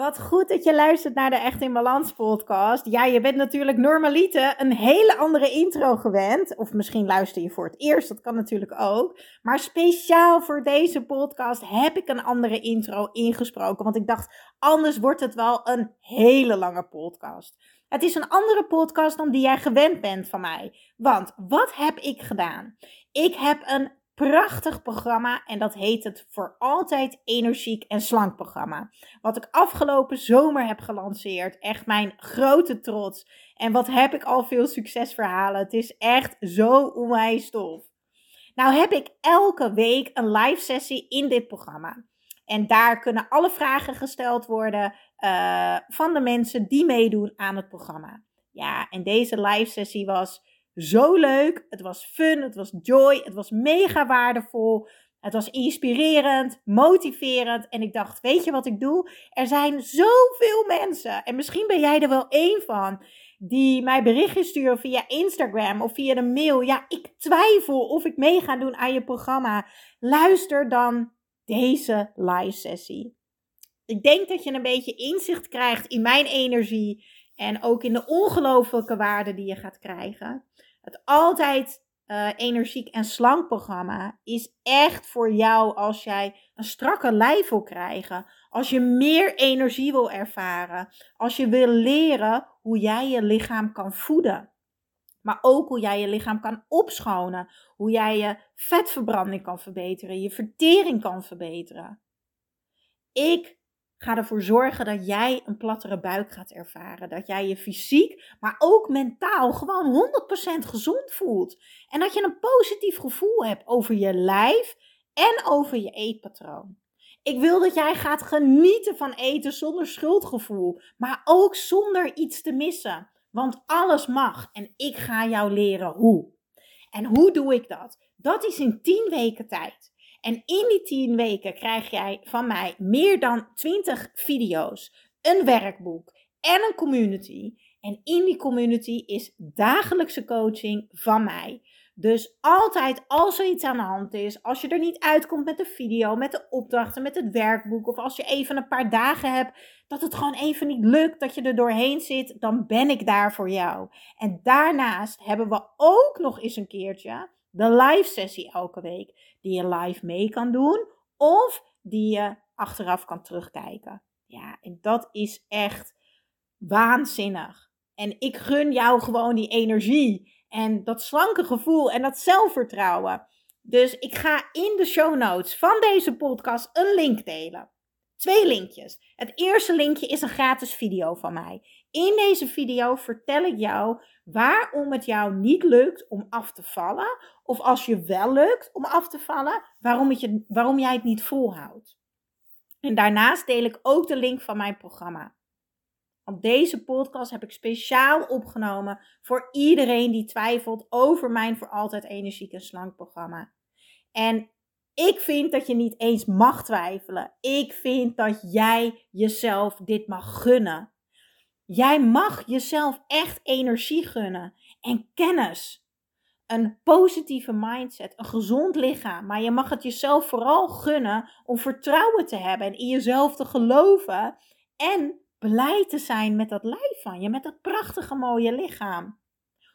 Wat goed dat je luistert naar de Echt in Balans podcast. Ja, je bent natuurlijk normaliter een hele andere intro gewend. Of misschien luister je voor het eerst, dat kan natuurlijk ook. Maar speciaal voor deze podcast heb ik een andere intro ingesproken. Want ik dacht, anders wordt het wel een hele lange podcast. Het is een andere podcast dan die jij gewend bent van mij. Want wat heb ik gedaan? Ik heb een prachtig programma en dat heet het Voor Altijd Energiek en Slank programma. Wat ik afgelopen zomer heb gelanceerd. Echt mijn grote trots. En wat heb ik al veel succesverhalen. Het is echt zo onwijs tof. Nou heb ik elke week een live sessie in dit programma. En daar kunnen alle vragen gesteld worden uh, van de mensen die meedoen aan het programma. Ja, en deze live sessie was zo leuk. Het was fun, het was joy, het was mega waardevol. Het was inspirerend, motiverend. En ik dacht, weet je wat ik doe? Er zijn zoveel mensen, en misschien ben jij er wel één van, die mij berichtjes sturen via Instagram of via de mail. Ja, ik twijfel of ik mee ga doen aan je programma. Luister dan deze live sessie. Ik denk dat je een beetje inzicht krijgt in mijn energie en ook in de ongelofelijke waarde die je gaat krijgen. Het altijd uh, energiek en slank programma is echt voor jou als jij een strakke lijf wil krijgen. Als je meer energie wil ervaren. Als je wil leren hoe jij je lichaam kan voeden. Maar ook hoe jij je lichaam kan opschonen. Hoe jij je vetverbranding kan verbeteren. Je vertering kan verbeteren. Ik ga ervoor zorgen dat jij een plattere buik gaat ervaren. Dat jij je fysiek, maar ook mentaal gewoon 100% gezond voelt. En dat je een positief gevoel hebt over je lijf en over je eetpatroon. Ik wil dat jij gaat genieten van eten zonder schuldgevoel, maar ook zonder iets te missen. Want alles mag en ik ga jou leren hoe. En hoe doe ik dat? Dat is in 10 weken tijd. En in die 10 weken krijg jij van mij meer dan 20 video's, een werkboek en een community. En in die community is dagelijkse coaching van mij. Dus altijd als er iets aan de hand is, als je er niet uitkomt met de video, met de opdrachten, met het werkboek, of als je even een paar dagen hebt dat het gewoon even niet lukt, dat je er doorheen zit, dan ben ik daar voor jou. En daarnaast hebben we ook nog eens een keertje de live sessie elke week, die je live mee kan doen of die je achteraf kan terugkijken. Ja, en dat is echt waanzinnig. En ik gun jou gewoon die energie en dat slanke gevoel en dat zelfvertrouwen. Dus ik ga in de show notes van deze podcast een link delen. Twee linkjes. Het eerste linkje is een gratis video van mij. In deze video vertel ik jou waarom het jou niet lukt om af te vallen. Of als je wel lukt om af te vallen, waarom, het je, waarom jij het niet volhoudt. En daarnaast deel ik ook de link van mijn programma. Want deze podcast heb ik speciaal opgenomen voor iedereen die twijfelt over mijn voor altijd energiek en slank programma. En ik vind dat je niet eens mag twijfelen. Ik vind dat jij jezelf dit mag gunnen. Jij mag jezelf echt energie gunnen en kennis. Een positieve mindset, een gezond lichaam. Maar je mag het jezelf vooral gunnen om vertrouwen te hebben en in jezelf te geloven. En blij te zijn met dat lijf van je, met dat prachtige mooie lichaam.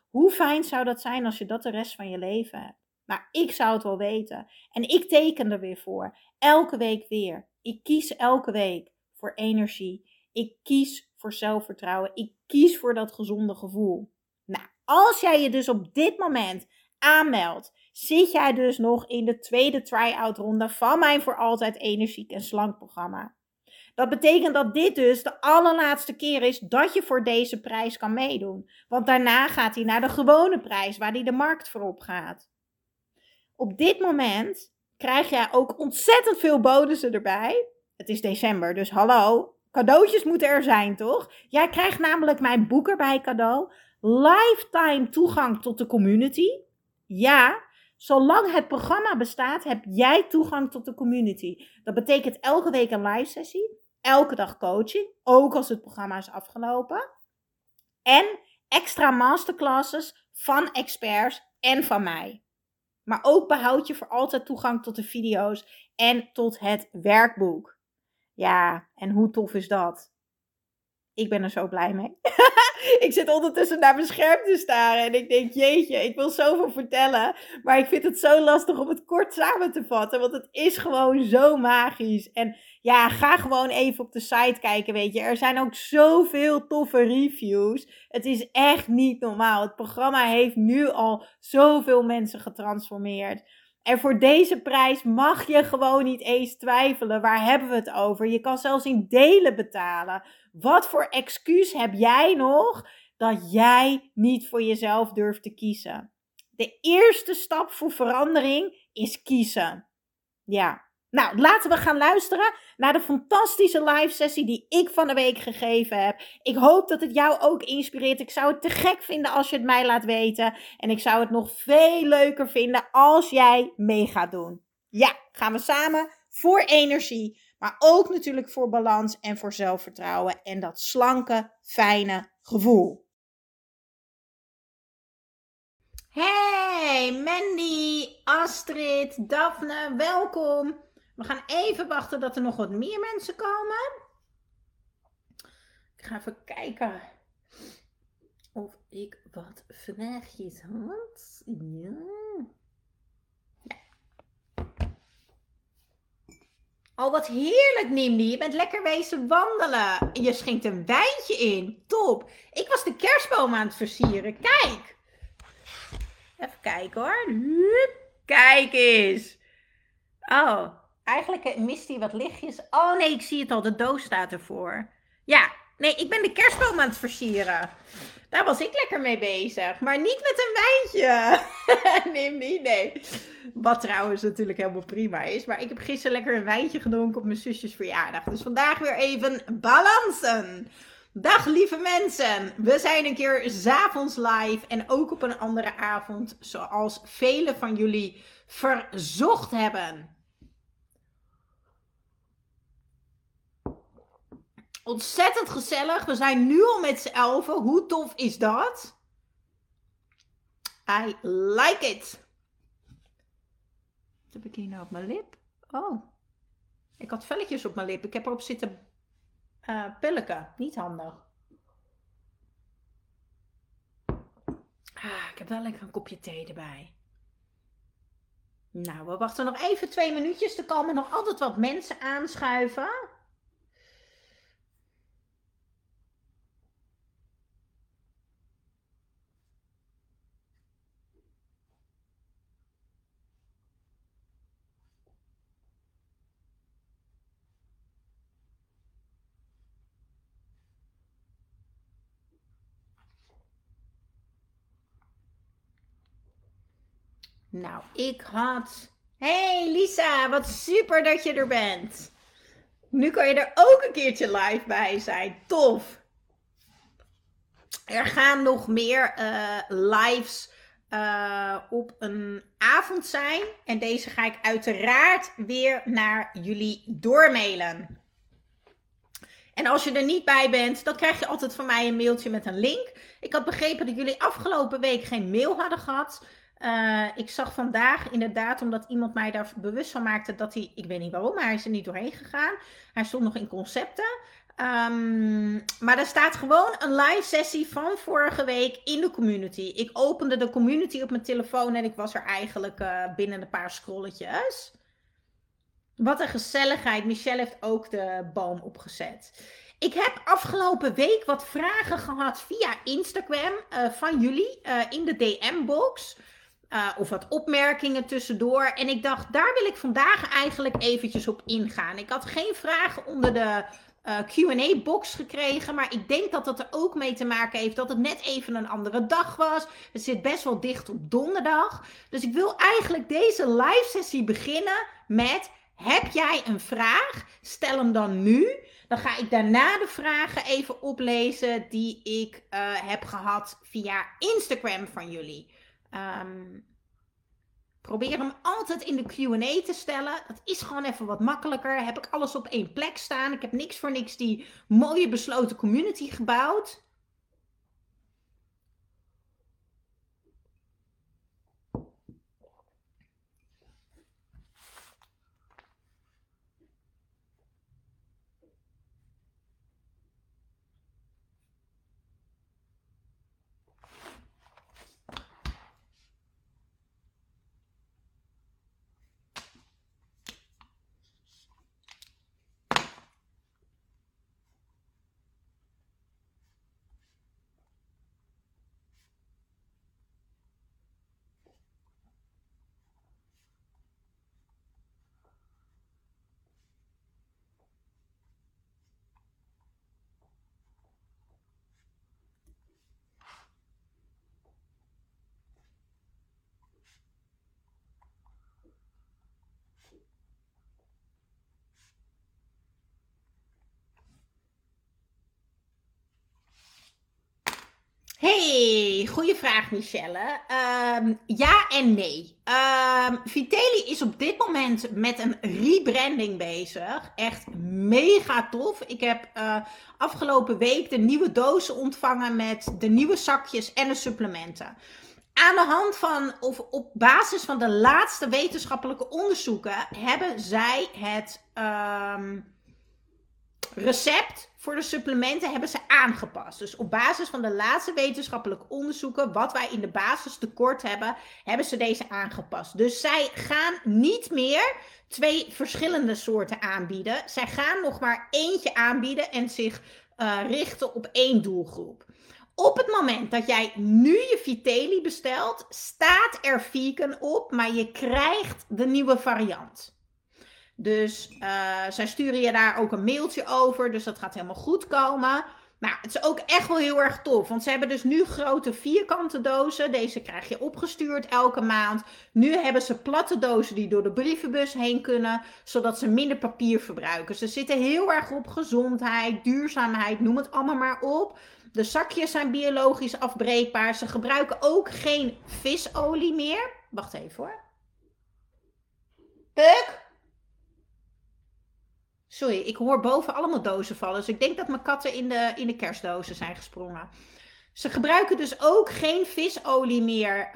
Hoe fijn zou dat zijn als je dat de rest van je leven hebt? Maar ik zou het wel weten. En ik teken er weer voor. Elke week weer. Ik kies elke week voor energie. Ik kies voor zelfvertrouwen. Ik kies voor dat gezonde gevoel. Nou, als jij je dus op dit moment aanmeldt, zit jij dus nog in de tweede try-out ronde van mijn voor altijd energiek en slank programma. Dat betekent dat dit dus de allerlaatste keer is dat je voor deze prijs kan meedoen. Want daarna gaat hij naar de gewone prijs waar hij de markt voor op gaat. Op dit moment krijg jij ook ontzettend veel bonussen erbij. Het is december, dus hallo. Cadeautjes moeten er zijn, toch? Jij krijgt namelijk mijn boek erbij cadeau. Lifetime toegang tot de community. Ja, zolang het programma bestaat, heb jij toegang tot de community. Dat betekent elke week een live sessie. Elke dag coaching, ook als het programma is afgelopen. En extra masterclasses van experts en van mij. Maar ook behoud je voor altijd toegang tot de video's en tot het werkboek. Ja, en hoe tof is dat? Ik ben er zo blij mee. ik zit ondertussen naar mijn scherm te staren en ik denk, jeetje, ik wil zoveel vertellen. Maar ik vind het zo lastig om het kort samen te vatten, want het is gewoon zo magisch. En ja, ga gewoon even op de site kijken, weet je. Er zijn ook zoveel toffe reviews. Het is echt niet normaal. Het programma heeft nu al zoveel mensen getransformeerd. En voor deze prijs mag je gewoon niet eens twijfelen. Waar hebben we het over? Je kan zelfs in delen betalen. Wat voor excuus heb jij nog dat jij niet voor jezelf durft te kiezen? De eerste stap voor verandering is kiezen. Ja. Nou, laten we gaan luisteren naar de fantastische live sessie die ik van de week gegeven heb. Ik hoop dat het jou ook inspireert. Ik zou het te gek vinden als je het mij laat weten. En ik zou het nog veel leuker vinden als jij mee gaat doen. Ja, gaan we samen voor energie. Maar ook natuurlijk voor balans en voor zelfvertrouwen. En dat slanke, fijne gevoel. Hey, Mandy, Astrid, Daphne, welkom. We gaan even wachten dat er nog wat meer mensen komen. Ik ga even kijken of ik wat vraagjes had. Ja. Oh, wat heerlijk, Nimdi. Je bent lekker wezen wandelen. Je schenkt een wijntje in. Top. Ik was de kerstboom aan het versieren. Kijk. Even kijken hoor. Kijk eens. Oh, Eigenlijk mist hij wat lichtjes. Oh nee, ik zie het al. De doos staat ervoor. Ja, nee, ik ben de kerstboom aan het versieren. Daar was ik lekker mee bezig. Maar niet met een wijntje. Neem niet, nee. Wat trouwens natuurlijk helemaal prima is. Maar ik heb gisteren lekker een wijntje gedronken op mijn zusjes verjaardag. Dus vandaag weer even balansen. Dag lieve mensen. We zijn een keer s'avonds live. En ook op een andere avond. Zoals velen van jullie verzocht hebben. Ontzettend gezellig. We zijn nu al met z'n elfen. Hoe tof is dat? I like it. Wat heb ik hier nou op mijn lip? Oh. Ik had velletjes op mijn lip. Ik heb erop zitten uh. Niet handig. Ah, ik heb wel lekker een kopje thee erbij. Nou, we wachten nog even twee minuutjes. Er komen nog altijd wat mensen aanschuiven. Nou, ik had. Hey Lisa, wat super dat je er bent. Nu kan je er ook een keertje live bij zijn. Tof. Er gaan nog meer uh, lives uh, op een avond zijn. En deze ga ik uiteraard weer naar jullie doormailen. En als je er niet bij bent, dan krijg je altijd van mij een mailtje met een link. Ik had begrepen dat jullie afgelopen week geen mail hadden gehad. Uh, ik zag vandaag inderdaad, omdat iemand mij daar bewust van maakte dat hij, ik weet niet waarom, maar hij is er niet doorheen gegaan. Hij stond nog in concepten. Um, maar er staat gewoon een live sessie van vorige week in de community. Ik opende de community op mijn telefoon en ik was er eigenlijk uh, binnen een paar scrolletjes. Wat een gezelligheid. Michelle heeft ook de boom opgezet. Ik heb afgelopen week wat vragen gehad via Instagram uh, van jullie in de DM-box. Uh, of wat opmerkingen tussendoor. En ik dacht, daar wil ik vandaag eigenlijk eventjes op ingaan. Ik had geen vragen onder de uh, QA-box gekregen. Maar ik denk dat dat er ook mee te maken heeft dat het net even een andere dag was. Het zit best wel dicht op donderdag. Dus ik wil eigenlijk deze live sessie beginnen met: Heb jij een vraag? Stel hem dan nu. Dan ga ik daarna de vragen even oplezen die ik uh, heb gehad via Instagram van jullie. Um, probeer hem altijd in de QA te stellen. Dat is gewoon even wat makkelijker. Heb ik alles op één plek staan. Ik heb niks voor niks die mooie besloten community gebouwd. Hey, goede vraag Michelle. Ehm, ja en nee. Um, Vitelli is op dit moment met een rebranding bezig. Echt mega tof. Ik heb uh, afgelopen week de nieuwe dozen ontvangen met de nieuwe zakjes en de supplementen. Aan de hand van, of op basis van de laatste wetenschappelijke onderzoeken, hebben zij het um, recept voor de supplementen hebben ze aangepast. Dus op basis van de laatste wetenschappelijke onderzoeken, wat wij in de basis tekort hebben, hebben ze deze aangepast. Dus zij gaan niet meer twee verschillende soorten aanbieden. Zij gaan nog maar eentje aanbieden en zich uh, richten op één doelgroep. Op het moment dat jij nu je Vitelli bestelt, staat er vegan op, maar je krijgt de nieuwe variant. Dus uh, zij sturen je daar ook een mailtje over. Dus dat gaat helemaal goed komen. Nou, het is ook echt wel heel erg tof. Want ze hebben dus nu grote vierkante dozen. Deze krijg je opgestuurd elke maand. Nu hebben ze platte dozen die door de brievenbus heen kunnen. Zodat ze minder papier verbruiken. Ze zitten heel erg op gezondheid, duurzaamheid, noem het allemaal maar op. De zakjes zijn biologisch afbreekbaar. Ze gebruiken ook geen visolie meer. Wacht even hoor. Puk? Sorry, ik hoor boven allemaal dozen vallen. Dus ik denk dat mijn katten in de, in de kerstdozen zijn gesprongen. Ze gebruiken dus ook geen visolie meer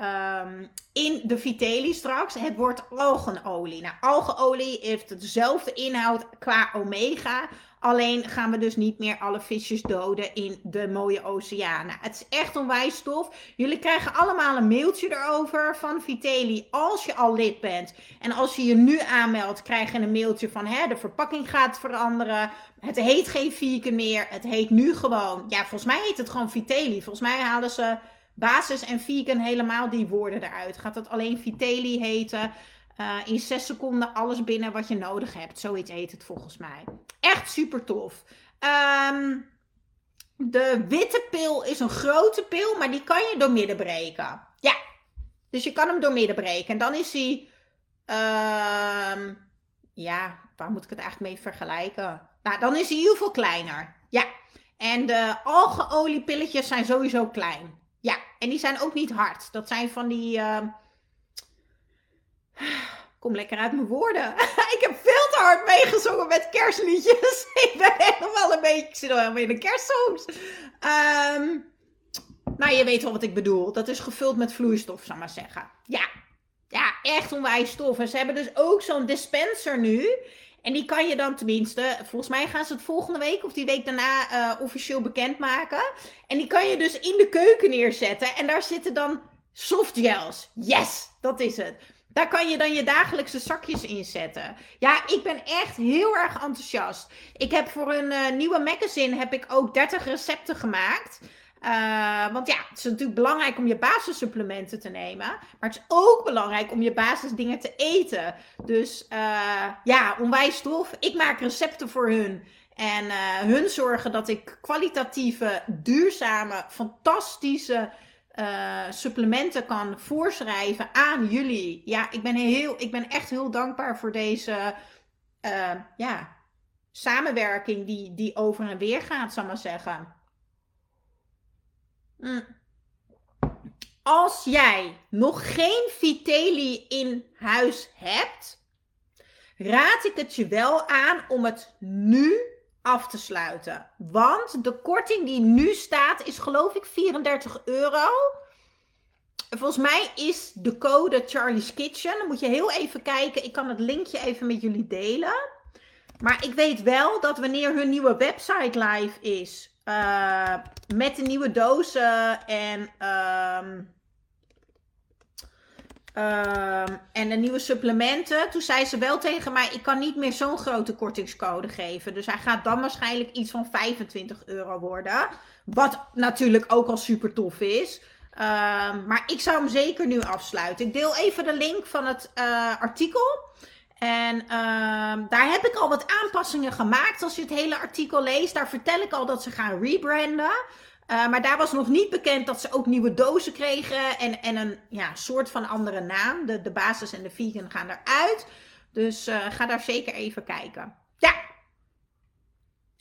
um, in de Vitelli straks. Het wordt algenolie. Nou, algenolie heeft dezelfde inhoud qua omega. Alleen gaan we dus niet meer alle visjes doden in de mooie oceaan. Nou, het is echt onwijs tof. Jullie krijgen allemaal een mailtje erover van Vitelli als je al lid bent. En als je je nu aanmeldt, krijg je een mailtje van hè, de verpakking gaat veranderen. Het heet geen vegan meer. Het heet nu gewoon, ja, volgens mij heet het gewoon Vitelli. Volgens mij halen ze basis en vegan helemaal die woorden eruit. Gaat het alleen Vitelli heten? Uh, in zes seconden alles binnen wat je nodig hebt. Zoiets heet het volgens mij. Echt super tof. Um, de witte pil is een grote pil, maar die kan je door midden breken. Ja, dus je kan hem door midden breken. En dan is hij, um, ja, waar moet ik het eigenlijk mee vergelijken? Nou, dan is hij heel veel kleiner. Ja, en de algeoliepilletjes zijn sowieso klein. Ja, en die zijn ook niet hard. Dat zijn van die... Uh, kom lekker uit mijn woorden. ik heb veel te hard meegezongen met kerstliedjes. ik ben helemaal een beetje, ik al helemaal in een kerstsongs. Um, nou, je weet wel wat ik bedoel. Dat is gevuld met vloeistof, zou maar zeggen. Ja, ja, echt onwijs stof. En ze hebben dus ook zo'n dispenser nu. En die kan je dan tenminste, volgens mij gaan ze het volgende week of die week daarna uh, officieel bekendmaken. En die kan je dus in de keuken neerzetten. En daar zitten dan softgels. Yes, dat is het. Daar kan je dan je dagelijkse zakjes in zetten. Ja, ik ben echt heel erg enthousiast. Ik heb voor een uh, nieuwe magazine heb ik ook 30 recepten gemaakt. Uh, want ja, het is natuurlijk belangrijk om je basissupplementen te nemen. Maar het is ook belangrijk om je basisdingen te eten. Dus uh, ja, onwijs tof. Ik maak recepten voor hun. En hun zorgen dat ik kwalitatieve, duurzame, fantastische uh, supplementen kan voorschrijven aan jullie. Ja, ik ben, heel, ik ben echt heel dankbaar voor deze uh, ja, samenwerking die, die over en weer gaat, zal ik maar zeggen. Mm. Als jij nog geen Vitelli in huis hebt, raad ik het je wel aan om het nu af te sluiten. Want de korting die nu staat is geloof ik 34 euro. Volgens mij is de code Charlie's Kitchen. Dan moet je heel even kijken. Ik kan het linkje even met jullie delen. Maar ik weet wel dat wanneer hun nieuwe website live is. Uh, met de nieuwe dozen en... Uh, Uh, en de nieuwe supplementen. Toen zei ze wel tegen mij: ik kan niet meer zo'n grote kortingscode geven. Dus hij gaat dan waarschijnlijk iets van 25 euro worden. Wat natuurlijk ook al super tof is. Uh, maar ik zou hem zeker nu afsluiten. Ik deel even de link van het uh, artikel. En ehm, daar heb ik al wat aanpassingen gemaakt. Als je het hele artikel leest, daar vertel ik al dat ze gaan rebranden. Uh, maar daar was nog niet bekend dat ze ook nieuwe dozen kregen en, en een ja, soort van andere naam. De, de basis en de vegan gaan eruit. Dus uh, ga daar zeker even kijken. Ja.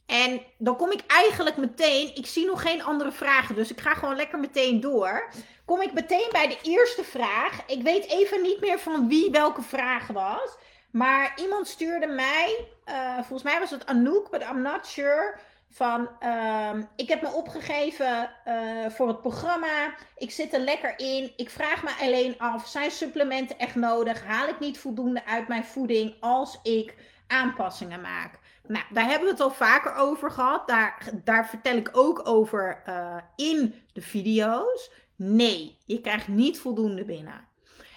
En dan kom ik eigenlijk meteen, ik zie nog geen andere vragen, dus ik ga gewoon lekker meteen door. Kom ik meteen bij de eerste vraag. Ik weet even niet meer van wie welke vraag was. Maar iemand stuurde mij, uh, volgens mij was het Anouk, but I'm not sure. Van, uh, ik heb me opgegeven uh, voor het programma. Ik zit er lekker in. Ik vraag me alleen af, zijn supplementen echt nodig? Haal ik niet voldoende uit mijn voeding als ik aanpassingen maak? Nou, daar hebben we het al vaker over gehad. Daar, daar vertel ik ook over uh, in de video's. Nee, je krijgt niet voldoende binnen.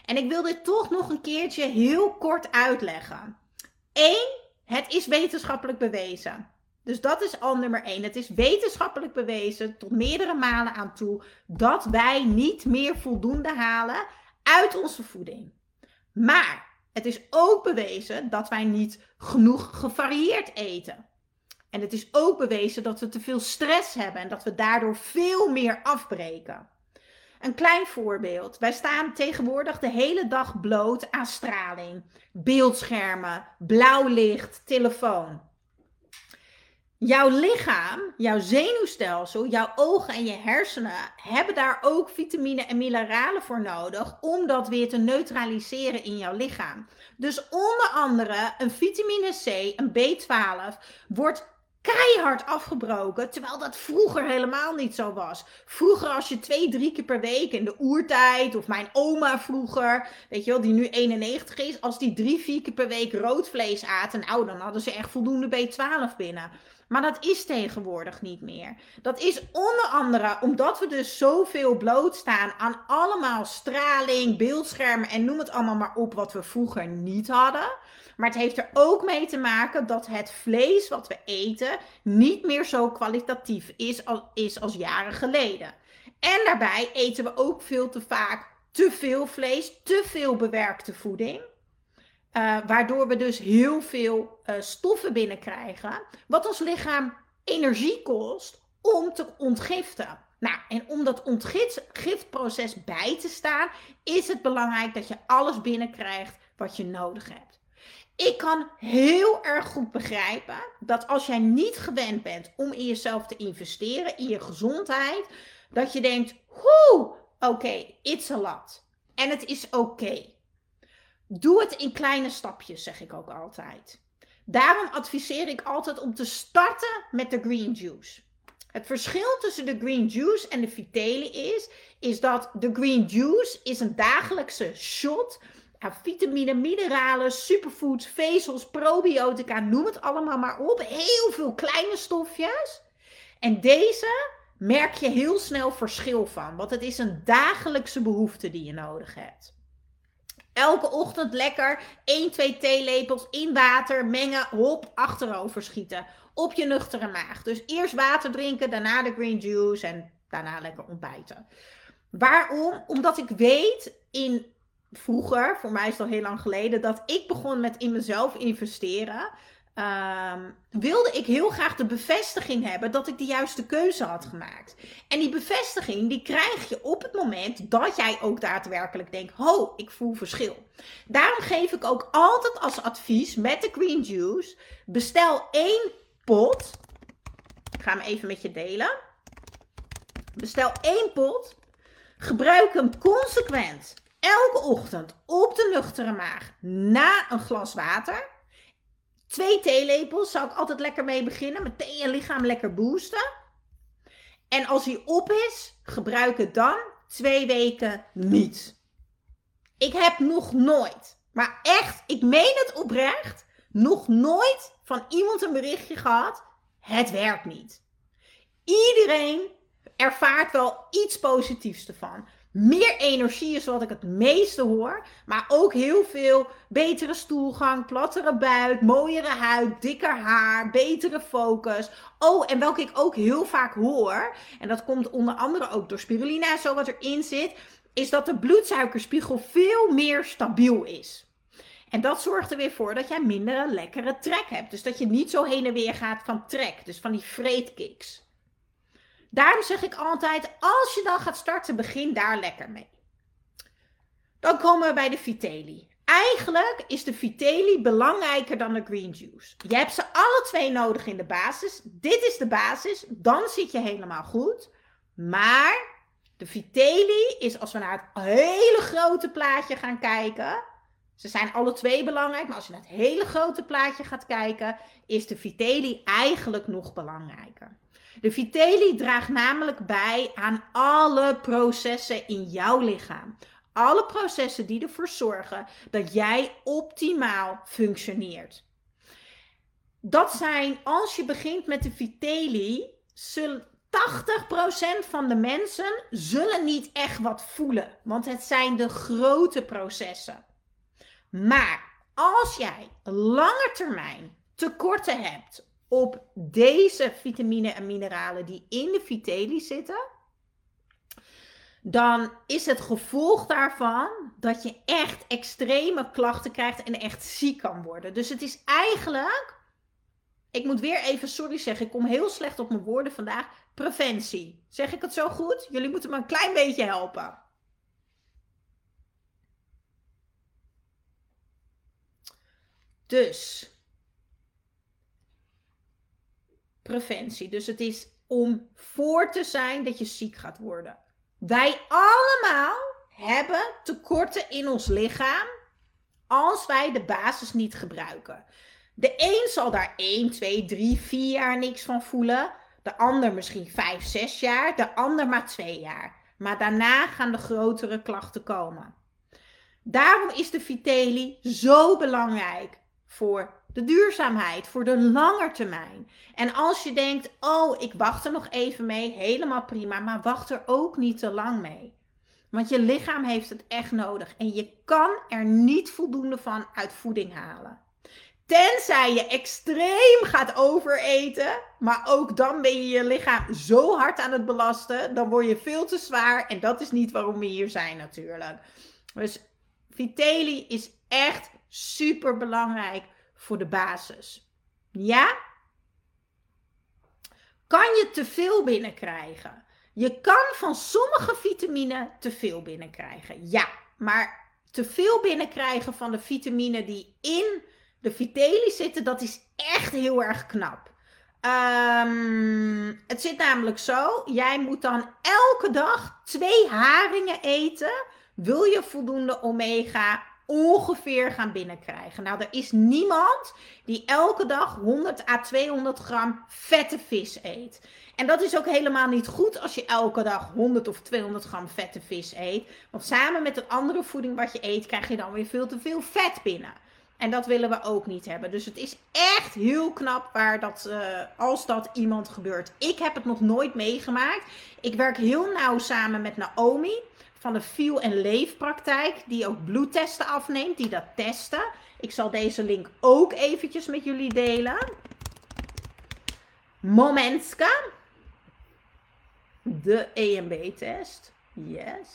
En ik wil dit toch nog een keertje heel kort uitleggen. Eén, het is wetenschappelijk bewezen. Dus dat is al nummer één. Het is wetenschappelijk bewezen tot meerdere malen aan toe dat wij niet meer voldoende halen uit onze voeding. Maar het is ook bewezen dat wij niet genoeg gevarieerd eten. En het is ook bewezen dat we te veel stress hebben en dat we daardoor veel meer afbreken. Een klein voorbeeld. Wij staan tegenwoordig de hele dag bloot aan straling. Beeldschermen, blauw licht, telefoon. Jouw lichaam, jouw zenuwstelsel, jouw ogen en je hersenen hebben daar ook vitamine en mineralen voor nodig om dat weer te neutraliseren in jouw lichaam. Dus onder andere een vitamine C, een B12, wordt keihard afgebroken, terwijl dat vroeger helemaal niet zo was. Vroeger als je twee, drie keer per week in de oertijd, of mijn oma vroeger, weet je wel, die nu 91 is, als die drie, vier keer per week rood vlees aten, nou dan hadden ze echt voldoende B12 binnen. Maar dat is tegenwoordig niet meer. Dat is onder andere omdat we dus zoveel blootstaan aan allemaal straling, beeldschermen en noem het allemaal maar op wat we vroeger niet hadden. Maar het heeft er ook mee te maken dat het vlees wat we eten niet meer zo kwalitatief is als, is als jaren geleden. En daarbij eten we ook veel te vaak te veel vlees, te veel bewerkte voeding. Uh, waardoor we dus heel veel uh, stoffen binnenkrijgen, wat ons lichaam energie kost om te ontgiften. Nou, en om dat ontgiftproces bij te staan, is het belangrijk dat je alles binnenkrijgt wat je nodig hebt. Ik kan heel erg goed begrijpen dat als jij niet gewend bent om in jezelf te investeren, in je gezondheid, dat je denkt, oké, okay, it's a lot. En het is oké. Doe het in kleine stapjes, zeg ik ook altijd. Daarom adviseer ik altijd om te starten met de green juice. Het verschil tussen de green juice en de Vitelli is, is dat de green juice is een dagelijkse shot aan vitamine, mineralen, superfoods, vezels, probiotica, noem het allemaal maar op. Heel veel kleine stofjes. En deze merk je heel snel verschil van, want het is een dagelijkse behoefte die je nodig hebt. Elke ochtend lekker 1, 2 theelepels in water mengen, hop, achterover schieten. Op je nuchtere maag. Dus eerst water drinken, daarna de green juice en daarna lekker ontbijten. Waarom? Omdat ik weet in vroeger, voor mij is het al heel lang geleden, dat ik begon met in mezelf investeren. Um, wilde ik heel graag de bevestiging hebben dat ik de juiste keuze had gemaakt. En die bevestiging die krijg je op het moment dat jij ook daadwerkelijk denkt: ho, ik voel verschil. Daarom geef ik ook altijd als advies met de green juice: bestel één pot. Ik ga hem even met je delen. Bestel één pot. Gebruik hem consequent elke ochtend op de nuchtere maag na een glas water. Twee theelepels zou ik altijd lekker mee beginnen. Meteen je lichaam lekker boosten. En als hij op is, gebruik het dan twee weken niet. Ik heb nog nooit, maar echt, ik meen het oprecht, nog nooit van iemand een berichtje gehad. Het werkt niet. Iedereen ervaart wel iets positiefs ervan. Meer energie is wat ik het meeste hoor. Maar ook heel veel betere stoelgang, plattere buik, mooiere huid, dikker haar, betere focus. Oh, en welke ik ook heel vaak hoor, en dat komt onder andere ook door spirulina, zo wat erin zit, is dat de bloedsuikerspiegel veel meer stabiel is. En dat zorgt er weer voor dat jij minder lekkere trek hebt. Dus dat je niet zo heen en weer gaat van trek. Dus van die vreetkicks. Daarom zeg ik altijd, als je dan gaat starten, begin daar lekker mee. Dan komen we bij de Vitelli. eigenlijk is de Vitelli belangrijker dan de green juice. Je hebt ze alle twee nodig in de basis. Dit is de basis. Dan zit je helemaal goed. Maar de Vitelli is, als we naar het hele grote plaatje gaan kijken. Ze zijn alle twee belangrijk, maar als je naar het hele grote plaatje gaat kijken, is de Vitelli eigenlijk nog belangrijker. De Vitelli draagt namelijk bij aan alle processen in jouw lichaam. Alle processen die ervoor zorgen dat jij optimaal functioneert. Dat zijn, als je begint met de Vitelli, 80% van de mensen zullen niet echt wat voelen. Want het zijn de grote processen. Maar als jij lange termijn tekorten hebt op deze vitamine en mineralen die in de Vitelli zitten, dan is het gevolg daarvan dat je echt extreme klachten krijgt en echt ziek kan worden. Dus het is eigenlijk, ik moet weer even sorry zeggen, ik kom heel slecht op mijn woorden vandaag, preventie. Zeg ik het zo goed? Jullie moeten me een klein beetje helpen. Dus, preventie. Dus het is om voor te zijn dat je ziek gaat worden. Wij allemaal hebben tekorten in ons lichaam als wij de basis niet gebruiken. De een zal daar 1, 2, 3, 4 jaar niks van voelen. De ander misschien 5, 6 jaar. De ander maar 2 jaar. Maar daarna gaan de grotere klachten komen. Daarom is de Vitelli zo belangrijk voor de duurzaamheid, voor de lange termijn. En als je denkt, oh, ik wacht er nog even mee, helemaal prima, maar wacht er ook niet te lang mee. Want je lichaam heeft het echt nodig en je kan er niet voldoende van uit voeding halen. Tenzij je extreem gaat overeten, maar ook dan ben je je lichaam zo hard aan het belasten, dan word je veel te zwaar en dat is niet waarom we hier zijn natuurlijk. Dus Vitelli is echt super belangrijk voor de basis. Ja? Kan je te veel binnenkrijgen? Je kan van sommige vitamine te veel binnenkrijgen. Ja, maar te veel binnenkrijgen van de vitamine die in de Vitelli zitten, dat is echt heel erg knap. Um, het zit namelijk zo: jij moet dan elke dag twee haringen eten. Wil je voldoende omega ongeveer gaan binnenkrijgen. Nou, er is niemand die elke dag 100 à 200 gram vette vis eet. En dat is ook helemaal niet goed als je elke dag 100 of 200 gram vette vis eet. Want samen met de andere voeding wat je eet, krijg je dan weer veel te veel vet binnen. En dat willen we ook niet hebben. Dus het is echt heel knap waar dat, uh, als dat iemand gebeurt. Ik heb het nog nooit meegemaakt. Ik werk heel nauw samen met Naomi van de Feel en Leefpraktijk, die ook bloedtesten afneemt, die dat testen. Ik zal deze link ook eventjes met jullie delen. Momenska, de EMB-test. Yes.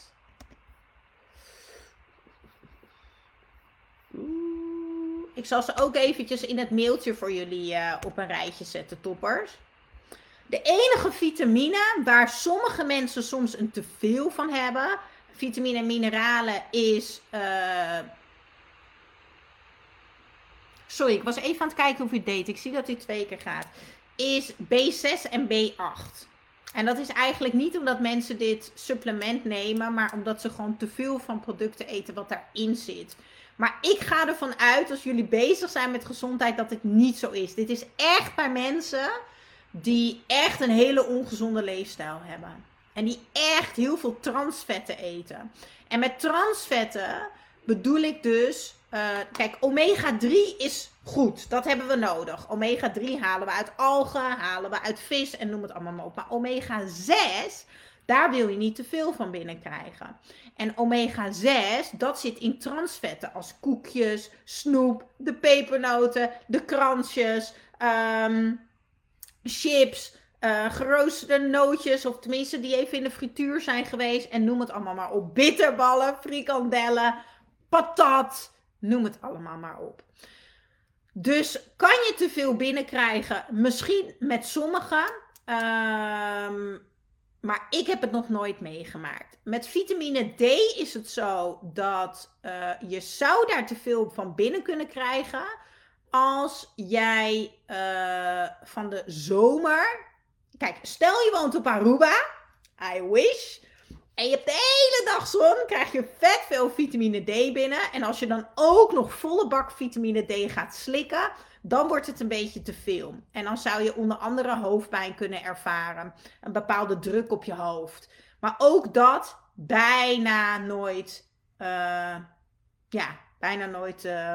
Ik zal ze ook eventjes in het mailtje voor jullie uh, op een rijtje zetten, toppers. De enige vitamine waar sommige mensen soms een teveel van hebben, vitamine en mineralen is. Uh... Sorry, ik was even aan het kijken hoe het deed. Ik zie dat hij twee keer gaat. Is B6 en B8. En dat is eigenlijk niet omdat mensen dit supplement nemen, maar omdat ze gewoon te veel van producten eten wat daarin zit. Maar ik ga ervan uit, als jullie bezig zijn met gezondheid, dat het niet zo is. Dit is echt bij mensen die echt een hele ongezonde leefstijl hebben. En die echt heel veel transvetten eten. En met transvetten bedoel ik dus. Uh, kijk, omega 3 is goed. Dat hebben we nodig. Omega 3 halen we uit algen, halen we uit vis en noem het allemaal maar op. Maar omega 6, daar wil je niet te veel van binnenkrijgen. En omega 6, dat zit in transvetten als koekjes, snoep, de pepernoten, de kransjes, um, chips, uh, geroosterde nootjes, of tenminste die even in de frituur zijn geweest. En noem het allemaal maar op. Bitterballen, frikandellen, patat, noem het allemaal maar op. Dus kan je te veel binnenkrijgen? Misschien met sommigen. Um, maar ik heb het nog nooit meegemaakt. Met vitamine D is het zo dat uh, je zou daar te veel van binnen kunnen krijgen. Als jij uh, van de zomer. Kijk, stel je woont op Aruba. I wish. En je hebt de hele dag zon, krijg je vet veel vitamine D binnen. En als je dan ook nog volle bak vitamine D gaat slikken, dan wordt het een beetje te veel. En dan zou je onder andere hoofdpijn kunnen ervaren. Een bepaalde druk op je hoofd. Maar ook dat bijna nooit, uh, ja, bijna nooit uh,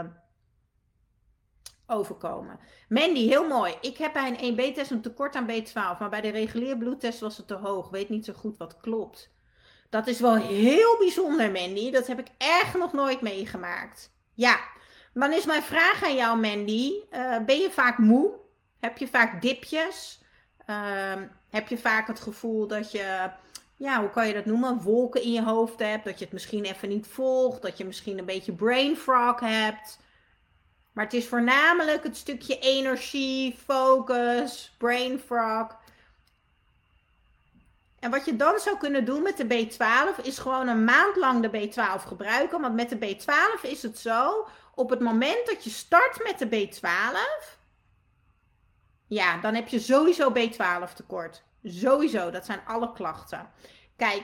overkomen. Mandy, heel mooi. Ik heb bij een 1B-test een tekort aan B12, maar bij de reguliere bloedtest was het te hoog. Weet niet zo goed wat klopt. Dat is wel heel bijzonder, Mandy. Dat heb ik echt nog nooit meegemaakt. Ja, dan is mijn vraag aan jou, Mandy. Uh, ben je vaak moe? Heb je vaak dipjes? Uh, heb je vaak het gevoel dat je, ja, hoe kan je dat noemen? Wolken in je hoofd hebt. Dat je het misschien even niet volgt. Dat je misschien een beetje brain fog hebt. Maar het is voornamelijk het stukje energie, focus, brain fog. En wat je dan zou kunnen doen met de B12 is gewoon een maand lang de B12 gebruiken. Want met de B12 is het zo, op het moment dat je start met de B12, ja, dan heb je sowieso B12 tekort. Sowieso, dat zijn alle klachten. Kijk,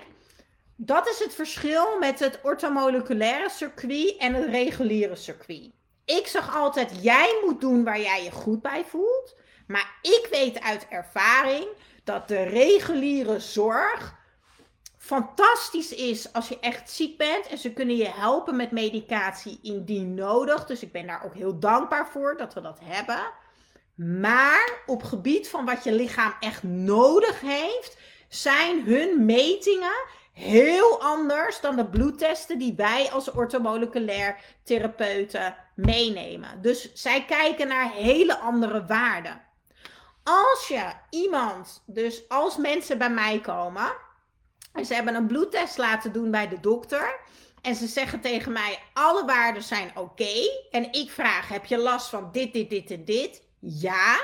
dat is het verschil met het orthomoleculaire circuit en het reguliere circuit. Ik zeg altijd, jij moet doen waar jij je goed bij voelt. Maar ik weet uit ervaring dat de reguliere zorg fantastisch is als je echt ziek bent. En ze kunnen je helpen met medicatie indien nodig. Dus ik ben daar ook heel dankbaar voor dat we dat hebben. Maar op gebied van wat je lichaam echt nodig heeft, zijn hun metingen heel anders dan de bloedtesten die wij als orthomoleculair therapeuten meenemen. Dus zij kijken naar hele andere waarden. Als je iemand, dus als mensen bij mij komen en ze hebben een bloedtest laten doen bij de dokter. En ze zeggen tegen mij: alle waarden zijn oké. En ik vraag: heb je last van dit, dit, dit en dit? Ja.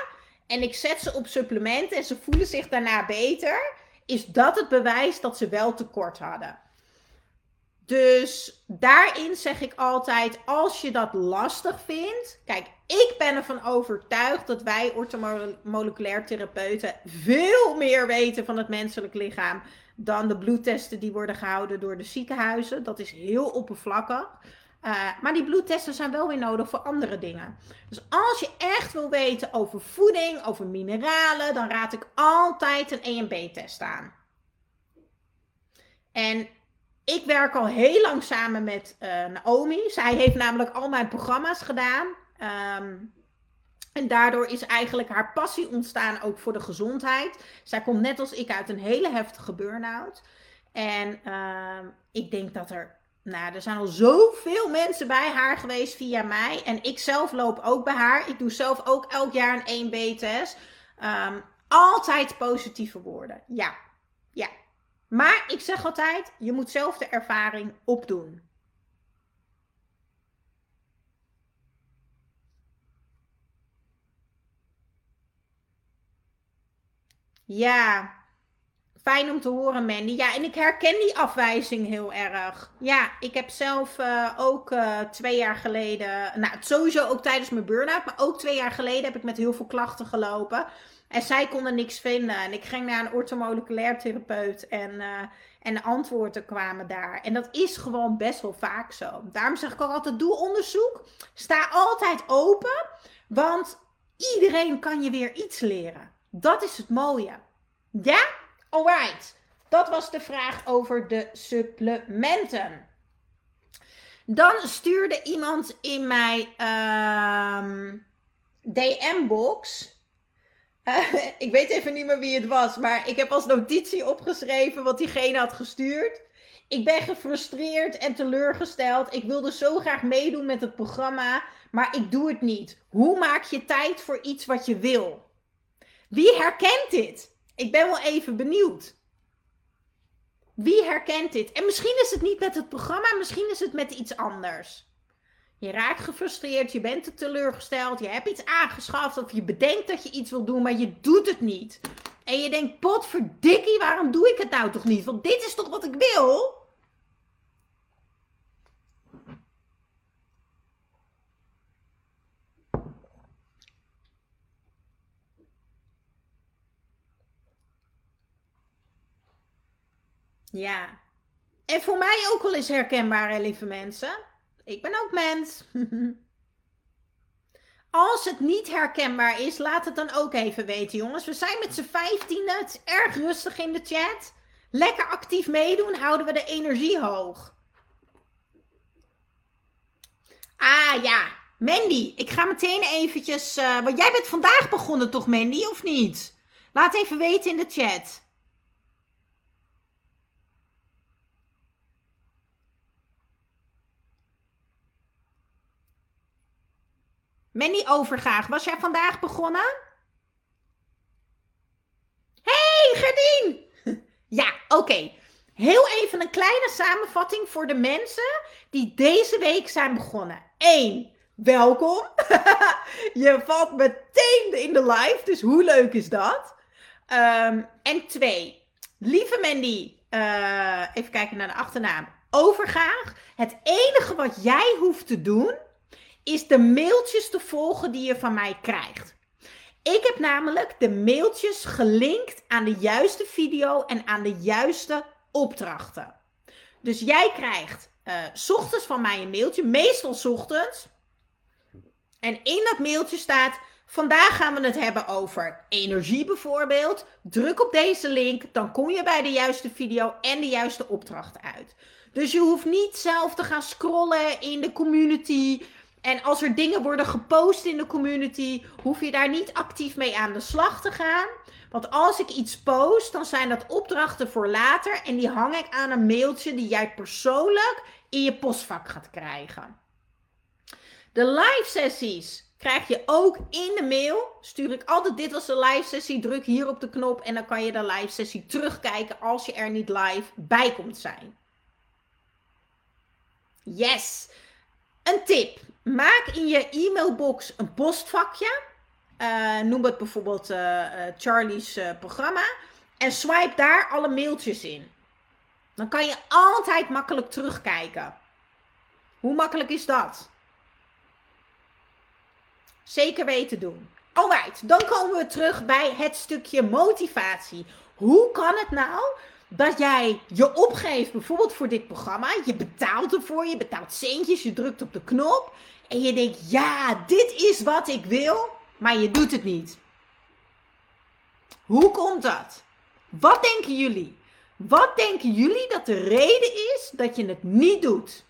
En ik zet ze op supplementen en ze voelen zich daarna beter. Is dat het bewijs dat ze wel tekort hadden? Dus daarin zeg ik altijd: als je dat lastig vindt. Kijk, ik ben ervan overtuigd dat wij orthomoleculair therapeuten veel meer weten van het menselijk lichaam dan de bloedtesten die worden gehouden door de ziekenhuizen. Dat is heel oppervlakkig. Uh, maar die bloedtesten zijn wel weer nodig voor andere dingen. Dus als je echt wil weten over voeding, over mineralen, dan raad ik altijd een EMB-test aan. En ik werk al heel lang samen met uh, Naomi. Zij heeft namelijk al mijn programma's gedaan. Um, en daardoor is eigenlijk haar passie ontstaan ook voor de gezondheid. Zij komt net als ik uit een hele heftige burn-out. En uh, ik denk dat er, nou, er zijn al zoveel mensen bij haar geweest via mij. En ik zelf loop ook bij haar. Ik doe zelf ook elk jaar een 1B-test. Um, ehm, altijd positieve woorden. Ja, ja. Maar ik zeg altijd, je moet zelf de ervaring opdoen. Ja, fijn om te horen, Mandy. Ja, en ik herken die afwijzing heel erg. Ja, ik heb zelf uh, ook uh, twee jaar geleden, nou sowieso ook tijdens mijn burn-out, maar ook twee jaar geleden heb ik met heel veel klachten gelopen. En zij konden niks vinden. En ik ging naar een orthomoleculair therapeut en, uh, en de antwoorden kwamen daar. En dat is gewoon best wel vaak zo. Daarom zeg ik altijd, doe onderzoek. Sta altijd open, want iedereen kan je weer iets leren. Dat is het mooie. Ja? Alright. Dat was de vraag over de supplementen. Dan stuurde iemand in mijn uh, DM-box. Ik weet even niet meer wie het was, maar ik heb als notitie opgeschreven wat diegene had gestuurd. Ik ben gefrustreerd en teleurgesteld. Ik wilde zo graag meedoen met het programma, maar ik doe het niet. Hoe maak je tijd voor iets wat je wil? Wie herkent dit? Ik ben wel even benieuwd. Wie herkent dit? En misschien is het niet met het programma, misschien is het met iets anders. Je raakt gefrustreerd, je bent te teleurgesteld, je hebt iets aangeschaft of je bedenkt dat je iets wil doen, maar je doet het niet. En je denkt, potverdikkie, waarom doe ik het nou toch niet? Want dit is toch wat ik wil? Ja. En voor mij ook wel eens herkenbaar, lieve mensen. Ik ben ook mens. Als het niet herkenbaar is, laat het dan ook even weten, jongens. We zijn met z'n vijftienen. Het is erg rustig in de chat. Lekker actief meedoen, houden we de energie hoog. Ah ja, Mandy, ik ga meteen eventjes... Uh, want jij bent vandaag begonnen toch, Mandy, of niet? Laat even weten in de chat. Manny Overgaag, was jij vandaag begonnen? Hey, Gerdien! Ja, oké. Heel even een kleine samenvatting voor de mensen die deze week zijn begonnen. 1. Welkom. Je valt meteen in de live, dus hoe leuk is dat? Ehm, en 2. Lieve Mandy, uh, even kijken naar de achternaam. Overgaag. Het enige wat jij hoeft te doen is de mailtjes te volgen die je van mij krijgt. Ik heb namelijk de mailtjes gelinkt aan de juiste video en aan de juiste opdrachten. Dus jij krijgt uh, s ochtends van mij een mailtje, meestal s ochtends. En in dat mailtje staat: Vandaag gaan we het hebben over energie bijvoorbeeld. Druk op deze link, dan kom je bij de juiste video en de juiste opdrachten uit. Dus je hoeft niet zelf te gaan scrollen in de community. En als er dingen worden gepost in de community, hoef je daar niet actief mee aan de slag te gaan. Want als ik iets post, dan zijn dat opdrachten voor later. En die hang ik aan een mailtje die jij persoonlijk in je postvak gaat krijgen. De live sessies krijg je ook in de mail. Stuur ik altijd dit was de live sessie. Druk hier op de knop en dan kan je de live sessie terugkijken als je er niet live bij komt zijn. Yes. Een tip. Maak in je e-mailbox een postvakje. Uh, noem het bijvoorbeeld uh, Charlie's programma. En swipe daar alle mailtjes in. Dan kan je altijd makkelijk terugkijken. Hoe makkelijk is dat? Zeker weten doen. Alright, dan komen we terug bij het stukje motivatie. Hoe kan het nou dat jij je opgeeft, bijvoorbeeld voor dit programma. Je betaalt ervoor, je betaalt centjes, je drukt op de knop. En je denkt, ja, dit is wat ik wil, maar je doet het niet. Hoe komt dat? Wat denken jullie? Wat denken jullie dat de reden is dat je het niet doet?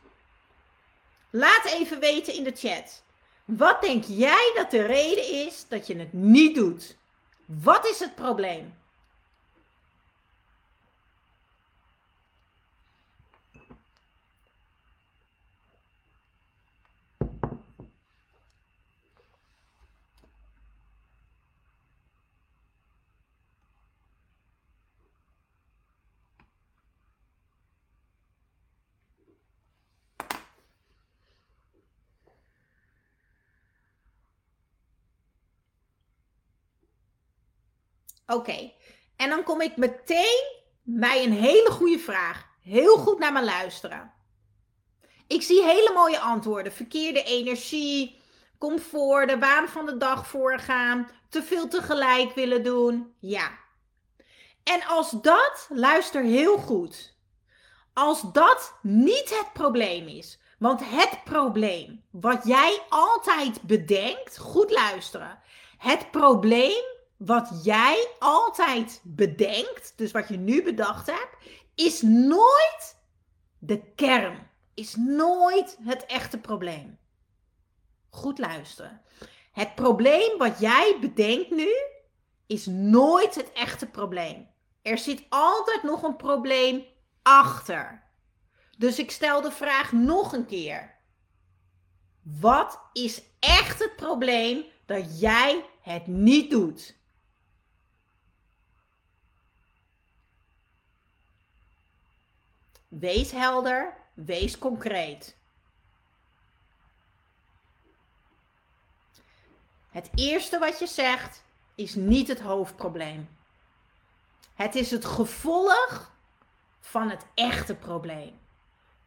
Laat even weten in de chat. Wat denk jij dat de reden is dat je het niet doet? Wat is het probleem? Oké, en dan kom ik meteen bij een hele goede vraag. Heel goed naar me luisteren. Ik zie hele mooie antwoorden. Verkeerde energie, comfort, de waan van de dag voorgaan, te veel tegelijk willen doen. Ja. En als dat, luister heel goed. Als dat niet het probleem is, want het probleem wat jij altijd bedenkt, goed luisteren. Het probleem wat jij altijd bedenkt, dus wat je nu bedacht hebt, is nooit de kern. Is nooit het echte probleem. Goed luisteren. Het probleem wat jij bedenkt nu, is nooit het echte probleem. Er zit altijd nog een probleem achter. Dus ik stel de vraag nog een keer. Wat is echt het probleem dat jij het niet doet? Wees helder, wees concreet. Het eerste wat je zegt is niet het hoofdprobleem. Het is het gevolg van het echte probleem.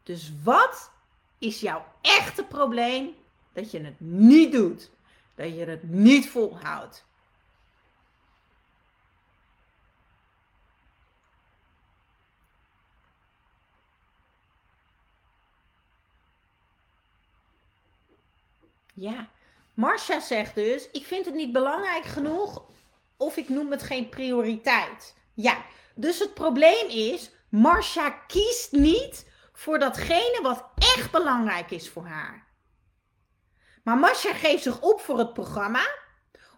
Dus wat is jouw echte probleem dat je het niet doet? Dat je het niet volhoudt? Ja, Marcia zegt dus: Ik vind het niet belangrijk genoeg of ik noem het geen prioriteit. Ja, dus het probleem is: Marcia kiest niet voor datgene wat echt belangrijk is voor haar. Maar Marcia geeft zich op voor het programma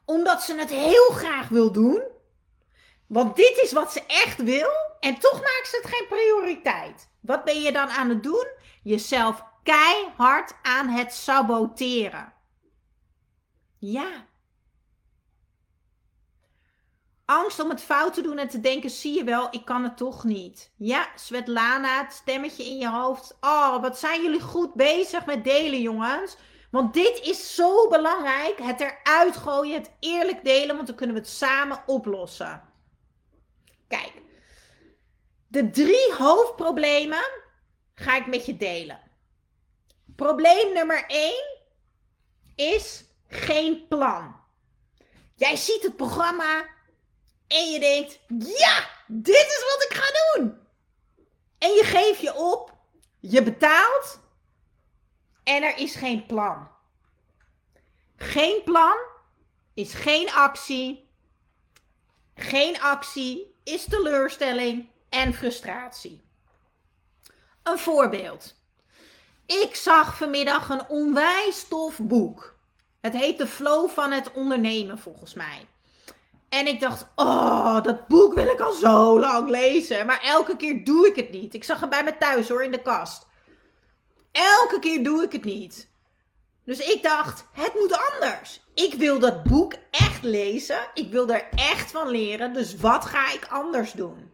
omdat ze het heel graag wil doen. Want dit is wat ze echt wil en toch maakt ze het geen prioriteit. Wat ben je dan aan het doen? Jezelf keihard aan het saboteren. Ja. Angst om het fout te doen en te denken, zie je wel, ik kan het toch niet. Ja, Svetlana, het stemmetje in je hoofd. Oh, wat zijn jullie goed bezig met delen, jongens. Want dit is zo belangrijk. Het eruit gooien, het eerlijk delen, want dan kunnen we het samen oplossen. Kijk, de drie hoofdproblemen ga ik met je delen. Probleem nummer 1 is geen plan. Jij ziet het programma en je denkt: ja, dit is wat ik ga doen. En je geeft je op, je betaalt en er is geen plan. Geen plan is geen actie. Geen actie is teleurstelling en frustratie. Een voorbeeld. Ik zag vanmiddag een onwijs tof boek. Het heet De Flow van het Ondernemen, volgens mij. En ik dacht, oh, dat boek wil ik al zo lang lezen. Maar elke keer doe ik het niet. Ik zag het bij me thuis hoor, in de kast. Elke keer doe ik het niet. Dus ik dacht, het moet anders. Ik wil dat boek echt lezen. Ik wil er echt van leren. Dus wat ga ik anders doen?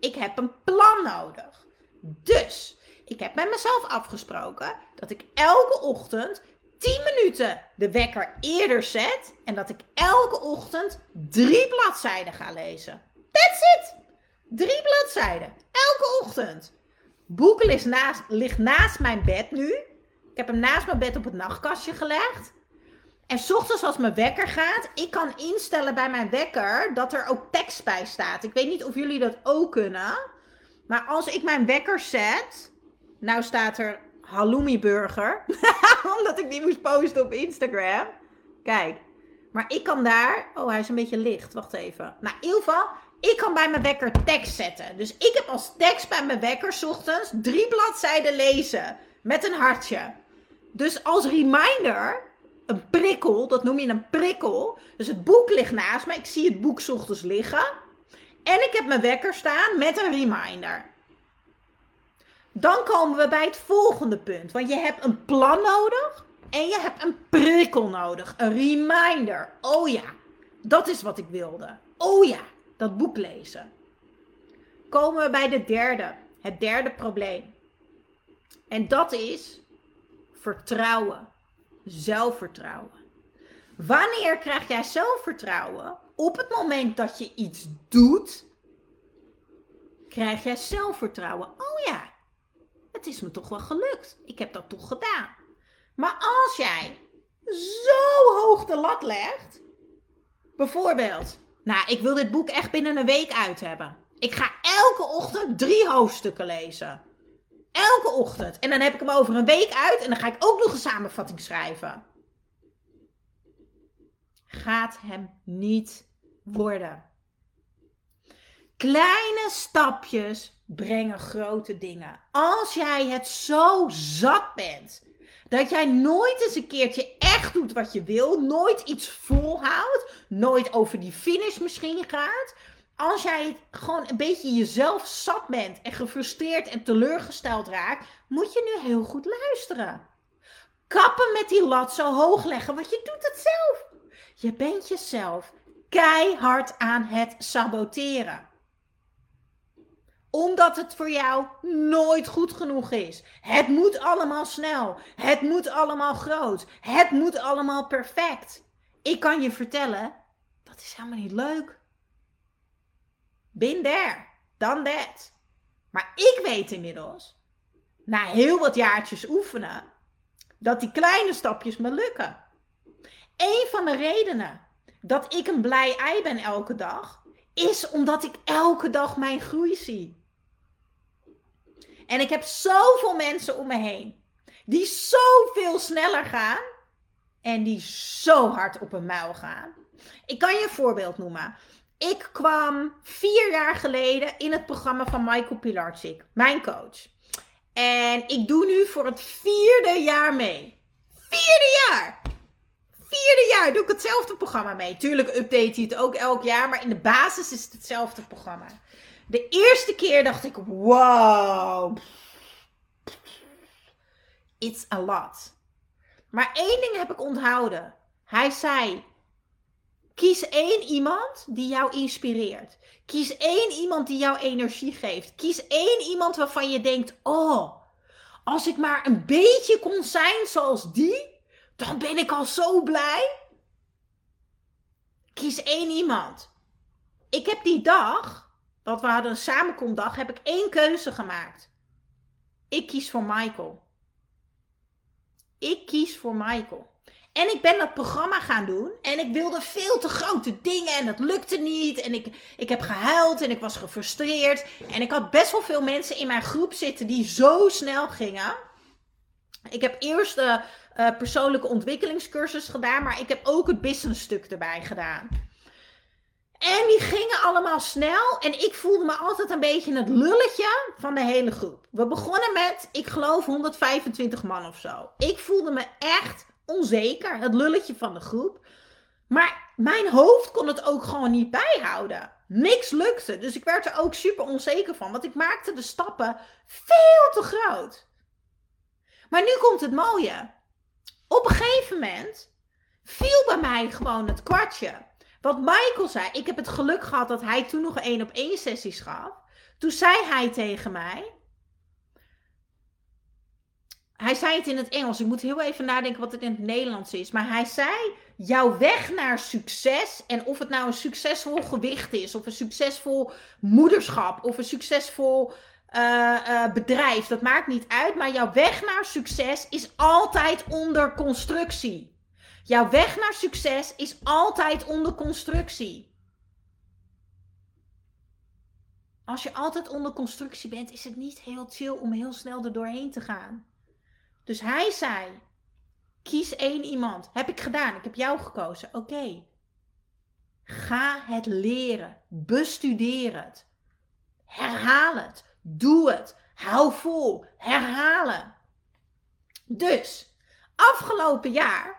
Ik heb een plan nodig. Dus ik heb met mezelf afgesproken dat ik elke ochtend 10 minuten de wekker eerder zet en dat ik elke ochtend drie bladzijden ga lezen. That's it! Drie bladzijden. Elke ochtend. Boek ligt naast, ligt naast mijn bed nu. Ik heb hem naast mijn bed op het nachtkastje gelegd. En ochtends als mijn wekker gaat, ik kan instellen bij mijn wekker dat er ook tekst bij staat. Ik weet niet of jullie dat ook kunnen. Maar als ik mijn wekker zet, nou staat er halloumi burger. Omdat ik die moest posten op Instagram. Kijk. Maar ik kan daar... Oh, hij is een beetje licht. Wacht even. Nou, in ieder geval... Ik kan bij mijn wekker tekst zetten. Dus ik heb als tekst bij mijn wekker... Ochtends drie bladzijden lezen. Met een hartje. Dus als reminder... Een prikkel. Dat noem je een prikkel. Dus het boek ligt naast me. Ik zie het boek ochtends liggen. En ik heb mijn wekker staan met een reminder. Dan komen we bij het volgende punt. Want je hebt een plan nodig en je hebt een prikkel nodig. Een reminder. Oh ja, dat is wat ik wilde. Oh ja, dat boek lezen. Komen we bij de derde. Het derde probleem. En dat is vertrouwen. Zelfvertrouwen. Wanneer krijg jij zelfvertrouwen? Op het moment dat je iets doet, krijg jij zelfvertrouwen. Oh ja, het is me toch wel gelukt. Ik heb dat toch gedaan. Maar als jij zo hoog de lat legt, bijvoorbeeld, nou, ik wil dit boek echt binnen een week uit hebben. Ik ga elke ochtend drie hoofdstukken lezen. Elke ochtend. En dan heb ik hem over een week uit en dan ga ik ook nog een samenvatting schrijven. Gaat hem niet worden. Kleine stapjes brengen grote dingen. Als jij het zo zat bent dat jij nooit eens een keertje echt doet wat je wil, nooit iets volhoudt, nooit over die finish misschien gaat. Als jij gewoon een beetje jezelf zat bent en gefrustreerd en teleurgesteld raakt, moet je nu heel goed luisteren. Kappen met die lat zo hoog leggen, want je doet het zelf. Je bent jezelf keihard aan het saboteren omdat het voor jou nooit goed genoeg is. Het moet allemaal snel. Het moet allemaal groot. Het moet allemaal perfect. Ik kan je vertellen, dat is helemaal niet leuk. Been there, done that. Maar ik weet inmiddels, na heel wat jaartjes oefenen, dat die kleine stapjes me lukken. Een van de redenen dat ik een blij ei ben elke dag, is omdat ik elke dag mijn groei zie. En ik heb zoveel mensen om me heen die zoveel sneller gaan en die zo hard op een muil gaan. Ik kan je een voorbeeld noemen. Ik kwam vier jaar geleden in het programma van Michael Pilarczyk, mijn coach. En ik doe nu voor het vierde jaar mee. Vierde jaar! Vierde jaar doe ik hetzelfde programma mee. Tuurlijk update hij het ook elk jaar, maar in de basis is het hetzelfde programma. De eerste keer dacht ik, wow, it's a lot. Maar één ding heb ik onthouden. Hij zei, kies één iemand die jou inspireert. Kies één iemand die jou energie geeft. Kies één iemand waarvan je denkt, oh, als ik maar een beetje kon zijn zoals die, dan ben ik al zo blij. Kies één iemand. Ik heb die dag, dat we hadden een samenkomdag, heb ik één keuze gemaakt. Ik kies voor Michael. Ik kies voor Michael. En ik ben dat programma gaan doen. En ik wilde veel te grote dingen. En dat lukte niet. En ik, ik heb gehuild. En ik was gefrustreerd. En ik had best wel veel mensen in mijn groep zitten die zo snel gingen. Ik heb eerst de uh, persoonlijke ontwikkelingscursus gedaan. Maar ik heb ook het business stuk erbij gedaan. En die gingen allemaal snel. En ik voelde me altijd een beetje het lulletje van de hele groep. We begonnen met, ik geloof, 125 man of zo. Ik voelde me echt onzeker. Het lulletje van de groep. Maar mijn hoofd kon het ook gewoon niet bijhouden. Niks lukte. Dus ik werd er ook super onzeker van. Want ik maakte de stappen veel te groot. Maar nu komt het mooie. Op een gegeven moment viel bij mij gewoon het kwartje. Wat Michael zei, ik heb het geluk gehad dat hij toen nog één op één sessies gaf. Toen zei hij tegen mij. Hij zei het in het Engels. Ik moet heel even nadenken wat het in het Nederlands is. Maar hij zei: jouw weg naar succes. En of het nou een succesvol gewicht is, of een succesvol moederschap, of een succesvol uh, uh, bedrijf. Dat maakt niet uit. Maar jouw weg naar succes is altijd onder constructie. Jouw weg naar succes is altijd onder constructie. Als je altijd onder constructie bent, is het niet heel chill om heel snel er doorheen te gaan. Dus hij zei: kies één iemand. Heb ik gedaan. Ik heb jou gekozen. Oké. Ga het leren. Bestudeer het. Herhaal het. Doe het. Hou vol. Herhalen. Dus, afgelopen jaar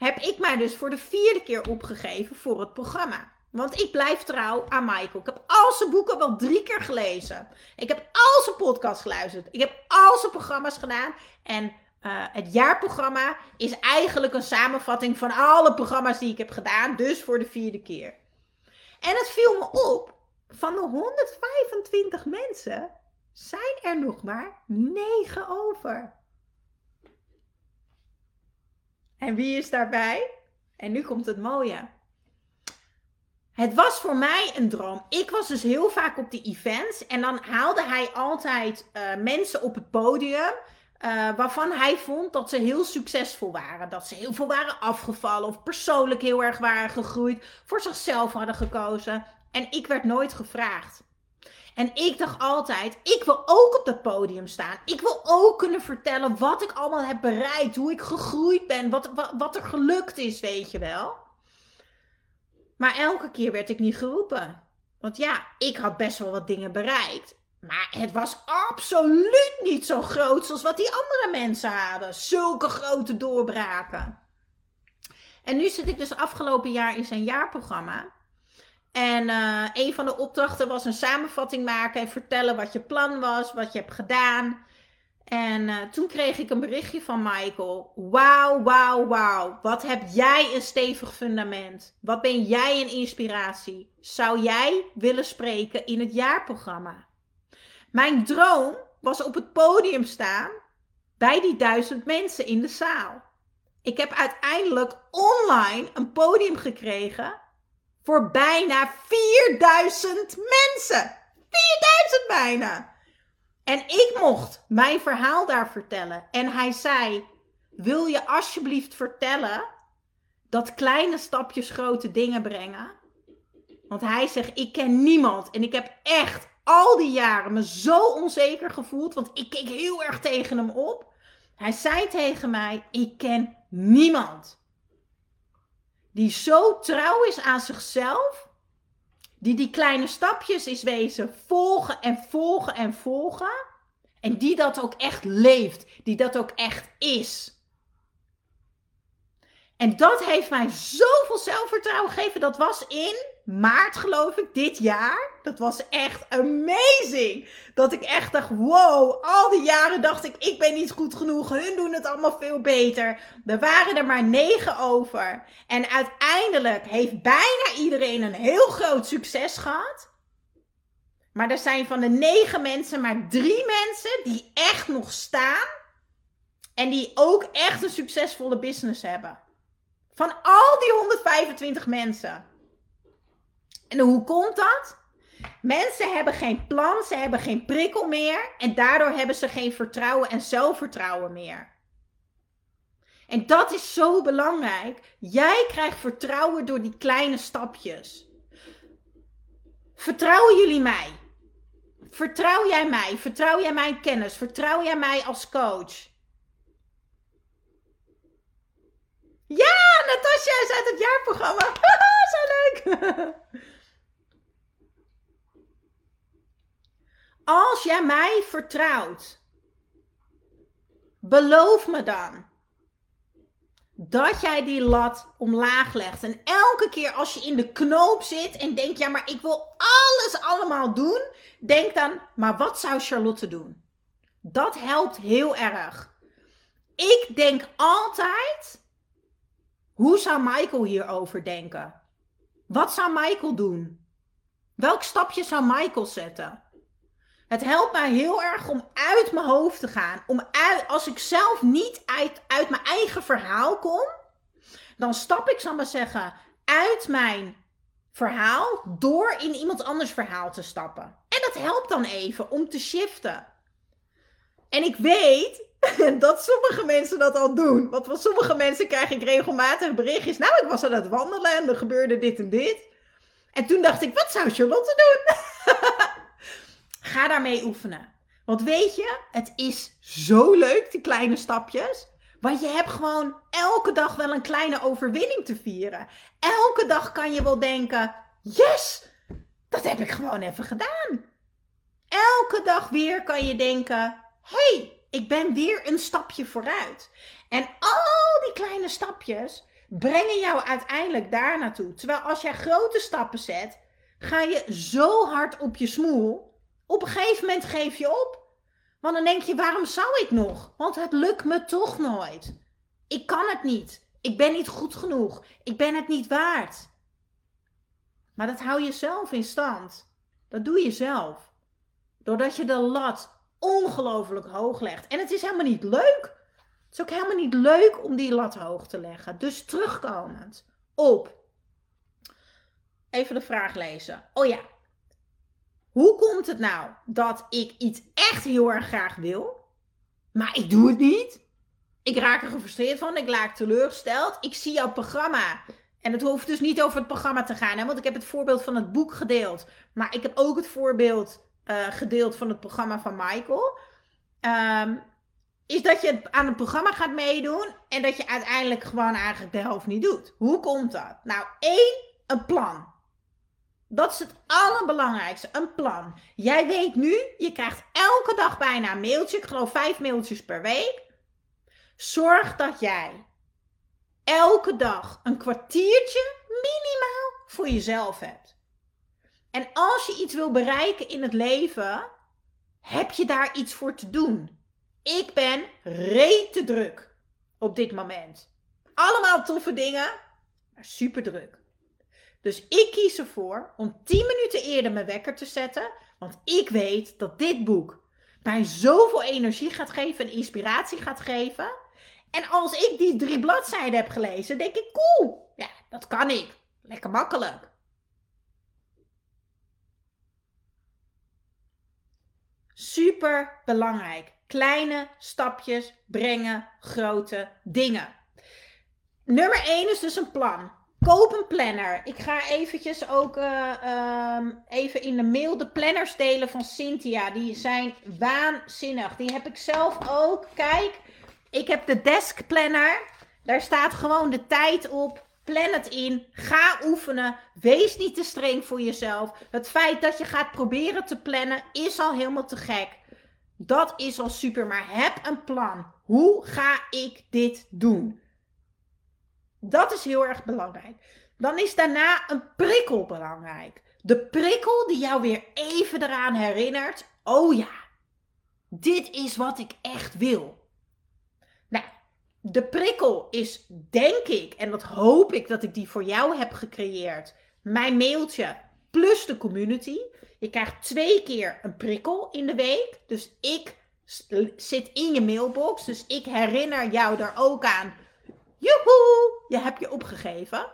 heb ik mij dus voor de vierde keer opgegeven voor het programma. Want ik blijf trouw aan Michael. Ik heb al zijn boeken wel drie keer gelezen. Ik heb al zijn podcast geluisterd. Ik heb al zijn programma's gedaan. En uh, het jaarprogramma is eigenlijk een samenvatting van alle programma's die ik heb gedaan. Dus voor de vierde keer. En het viel me op. Van de 125 mensen zijn er nog maar 9 over. En wie is daarbij? En nu komt het mooie. Het was voor mij een droom. Ik was dus heel vaak op die events. En dan haalde hij altijd uh, mensen op het podium. Uh, waarvan hij vond dat ze heel succesvol waren. Dat ze heel veel waren afgevallen. Of persoonlijk heel erg waren gegroeid. Voor zichzelf hadden gekozen. En ik werd nooit gevraagd. En ik dacht altijd, ik wil ook op dat podium staan. Ik wil ook kunnen vertellen wat ik allemaal heb bereikt. Hoe ik gegroeid ben. Wat, wat, wat er gelukt is, weet je wel. Maar elke keer werd ik niet geroepen. Want ja, ik had best wel wat dingen bereikt. Maar het was absoluut niet zo groot als wat die andere mensen hadden. Zulke grote doorbraken. En nu zit ik dus afgelopen jaar in zijn jaarprogramma. En uh, een van de opdrachten was een samenvatting maken en vertellen wat je plan was, wat je hebt gedaan. En uh, toen kreeg ik een berichtje van Michael. Wauw, wauw, wauw. Wat heb jij een stevig fundament? Wat ben jij een inspiratie? Zou jij willen spreken in het jaarprogramma? Mijn droom was op het podium staan bij die duizend mensen in de zaal. Ik heb uiteindelijk online een podium gekregen voor bijna 4000 mensen. 4000 bijna. En ik mocht mijn verhaal daar vertellen. En hij zei: Wil je alsjeblieft vertellen dat kleine stapjes grote dingen brengen? Want hij zegt: Ik ken niemand. En ik heb echt al die jaren me zo onzeker gevoeld. Want ik keek heel erg tegen hem op. Hij zei tegen mij: Ik ken niemand die zo trouw is aan zichzelf, die die kleine stapjes is wezen volgen en volgen en volgen, en die dat ook echt leeft, die dat ook echt is. En dat heeft mij zoveel zelfvertrouwen gegeven. Dat was in maart, geloof ik, dit jaar. Dat was echt amazing. Dat ik echt dacht: wow, al die jaren dacht ik: ik ben niet goed genoeg. Hun doen het allemaal veel beter. Er waren er maar negen over. En uiteindelijk heeft bijna iedereen een heel groot succes gehad. Maar er zijn van de negen mensen maar drie mensen die echt nog staan. En die ook echt een succesvolle business hebben. Van al die 125 mensen. En hoe komt dat? Mensen hebben geen plan, ze hebben geen prikkel meer en daardoor hebben ze geen vertrouwen en zelfvertrouwen meer. En dat is zo belangrijk. Jij krijgt vertrouwen door die kleine stapjes. Vertrouwen jullie mij? Vertrouw jij mij? Vertrouw jij mijn kennis? Vertrouw jij mij als coach? Ja, Natasja is uit het jaarprogramma. Zo leuk. Als jij mij vertrouwt, beloof me dan dat jij die lat omlaag legt. En elke keer als je in de knoop zit en denkt, ja, maar ik wil alles allemaal doen, denk dan, maar wat zou Charlotte doen? Dat helpt heel erg. Ik denk altijd, hoe zou Michael hierover denken? Wat zou Michael doen? Welk stapje zou Michael zetten? Het helpt mij heel erg om uit mijn hoofd te gaan. Om uit, als ik zelf niet uit, mijn eigen verhaal kom, dan stap ik, zal maar zeggen, uit mijn verhaal door in iemand anders verhaal te stappen. En dat helpt dan even om te shiften. En ik weet dat sommige mensen dat al doen. Want van sommige mensen krijg ik regelmatig berichtjes. Nou, ik was aan het wandelen en er gebeurde dit en dit. En toen dacht ik, wat zou Charlotte doen? Ga daarmee oefenen. Want weet je, het is zo leuk, die kleine stapjes. Want je hebt gewoon elke dag wel een kleine overwinning te vieren. Elke dag kan je wel denken: yes, dat heb ik gewoon even gedaan. Elke dag weer kan je denken: hey, ik ben weer een stapje vooruit. En al die kleine stapjes brengen jou uiteindelijk daar naartoe. Terwijl als jij grote stappen zet, ga je zo hard op je smoel op een gegeven moment geef je op. Want dan denk je, waarom zou ik nog? Want het lukt me toch nooit. Ik kan het niet. Ik ben niet goed genoeg. Ik ben het niet waard. Maar dat hou je zelf in stand. Dat doe je zelf. Doordat je de lat ongelooflijk hoog legt. En het is helemaal niet leuk. Het is ook helemaal niet leuk om die lat hoog te leggen. Dus terugkomend op. Even de vraag lezen. Oh ja, hoe komt het nou dat ik iets echt heel erg graag wil, maar ik doe het niet? Ik raak er gefrustreerd van, ik raak teleurgesteld. Ik zie jouw programma. En het hoeft dus niet over het programma te gaan, hè, want ik heb het voorbeeld van het boek gedeeld. Maar ik heb ook het voorbeeld uh, gedeeld van het programma van Michael. Um, is dat je aan het programma gaat meedoen en dat je uiteindelijk gewoon eigenlijk de helft niet doet. Hoe komt dat? Nou, één, een plan. Dat is het allerbelangrijkste, een plan. Jij weet nu, je krijgt elke dag bijna een mailtje, ik geloof vijf mailtjes per week. Zorg dat jij elke dag een kwartiertje minimaal voor jezelf hebt. En als je iets wil bereiken in het leven, heb je daar iets voor te doen. Ik ben rete druk op dit moment. Allemaal toffe dingen, maar super druk. Dus ik kies ervoor om 10 minuten eerder mijn wekker te zetten. Want ik weet dat dit boek mij zoveel energie gaat geven en inspiratie gaat geven. En als ik die drie bladzijden heb gelezen, denk ik: cool, ja, dat kan ik. Lekker makkelijk. Super belangrijk. Kleine stapjes brengen grote dingen. Nummer 1 is dus een plan. Koop een planner. Ik ga eventjes ook uh, um, even in de mail de planners delen van Cynthia. Die zijn waanzinnig. Die heb ik zelf ook. Kijk, ik heb de desk planner. Daar staat gewoon de tijd op. Plan het in. Ga oefenen. Wees niet te streng voor jezelf. Het feit dat je gaat proberen te plannen is al helemaal te gek. Dat is al super. Maar heb een plan. Hoe ga ik dit doen? Dat is heel erg belangrijk. Dan is daarna een prikkel belangrijk. De prikkel die jou weer even eraan herinnert. Oh ja, dit is wat ik echt wil. Nou, de prikkel is, denk ik, en dat hoop ik dat ik die voor jou heb gecreëerd. Mijn mailtje plus de community. Je krijgt twee keer een prikkel in de week. Dus ik zit in je mailbox. Dus ik herinner jou daar ook aan Joehoe, je hebt je opgegeven.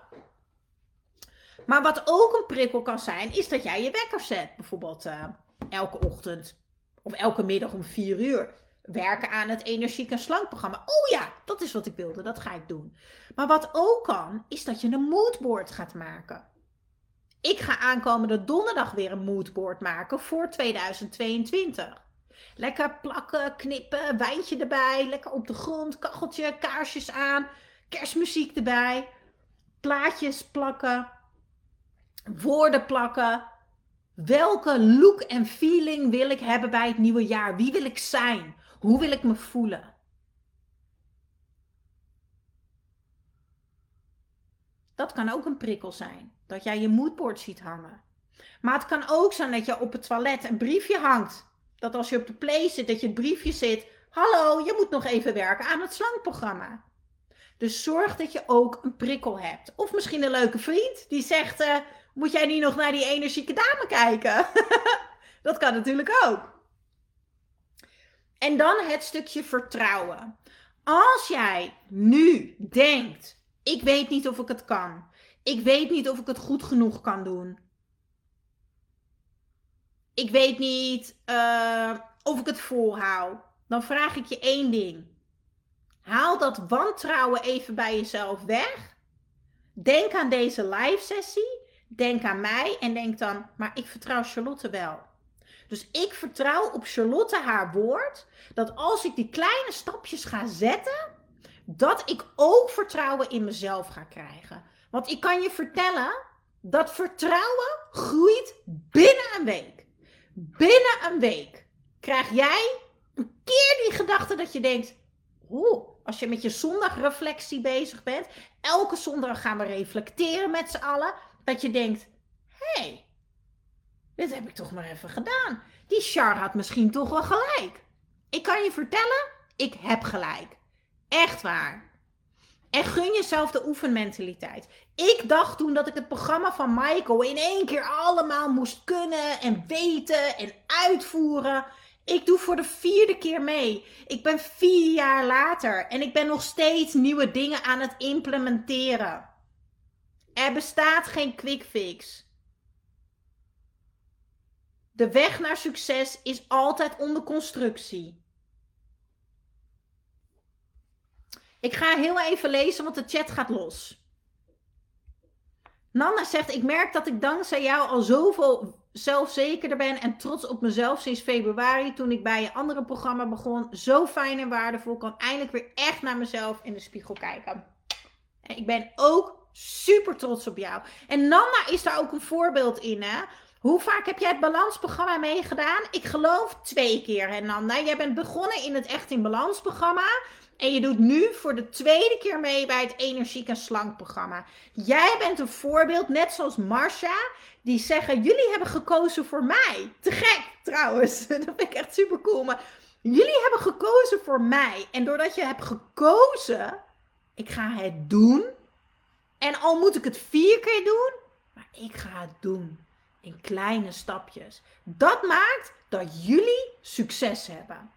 Maar wat ook een prikkel kan zijn, is dat jij je wekker zet. Bijvoorbeeld uh, elke ochtend of elke middag om 4 uur. Werken aan het energiek en slankprogramma. Oh ja, dat is wat ik wilde, dat ga ik doen. Maar wat ook kan, is dat je een moodboard gaat maken. Ik ga aankomende donderdag weer een moodboard maken voor 2022. Lekker plakken, knippen, wijntje erbij, lekker op de grond, kacheltje, kaarsjes aan kerstmuziek erbij, plaatjes plakken, woorden plakken. Welke look en feeling wil ik hebben bij het nieuwe jaar? Wie wil ik zijn? Hoe wil ik me voelen? Dat kan ook een prikkel zijn. Dat jij je moodboard ziet hangen. Maar het kan ook zijn dat je op het toilet een briefje hangt. Dat als je op de play zit, dat je het briefje zit. Hallo, je moet nog even werken aan het slankprogramma. Dus zorg dat je ook een prikkel hebt. Of misschien een leuke vriend die zegt: uh, Moet jij niet nog naar die energieke dame kijken? dat kan natuurlijk ook. En dan het stukje vertrouwen. Als jij nu denkt: Ik weet niet of ik het kan. Ik weet niet of ik het goed genoeg kan doen. Ik weet niet uh, of ik het volhoud. Dan vraag ik je één ding. Haal dat wantrouwen even bij jezelf weg. Denk aan deze live sessie. Denk aan mij en denk dan, maar ik vertrouw Charlotte wel. Dus ik vertrouw op Charlotte haar woord. Dat als ik die kleine stapjes ga zetten, dat ik ook vertrouwen in mezelf ga krijgen. Want ik kan je vertellen, dat vertrouwen groeit binnen een week. Binnen een week krijg jij een keer die gedachte dat je denkt: oh, als je met je zondagreflectie bezig bent, elke zondag gaan we reflecteren met z'n allen, dat je denkt: hé, hey, dit heb ik toch maar even gedaan. Die Char had misschien toch wel gelijk. Ik kan je vertellen, ik heb gelijk. Echt waar. En gun jezelf de oefenmentaliteit. Ik dacht toen dat ik het programma van Michael in één keer allemaal moest kunnen en weten en uitvoeren. Ik doe voor de vierde keer mee. Ik ben vier jaar later en ik ben nog steeds nieuwe dingen aan het implementeren. Er bestaat geen quick fix. De weg naar succes is altijd onder constructie. Ik ga heel even lezen, want de chat gaat los. Nanda zegt: Ik merk dat ik dankzij jou al zoveel zelfzekerder ben en trots op mezelf sinds februari. Toen ik bij een andere programma begon. Zo fijn en waardevol. Kan eindelijk weer echt naar mezelf in de spiegel kijken. En ik ben ook super trots op jou. En Nanda is daar ook een voorbeeld in. Hè? Hoe vaak heb jij het balansprogramma meegedaan? Ik geloof twee keer, hè Nanda. Jij bent begonnen in het Echt in Balans programma. En je doet nu voor de tweede keer mee bij het Energiek en Slank programma. Jij bent een voorbeeld, net zoals Marcia, die zeggen: Jullie hebben gekozen voor mij. Te gek trouwens. Dat vind ik echt super cool. Maar jullie hebben gekozen voor mij. En doordat je hebt gekozen, ik ga het doen. En al moet ik het vier keer doen, maar ik ga het doen. In kleine stapjes. Dat maakt dat jullie succes hebben.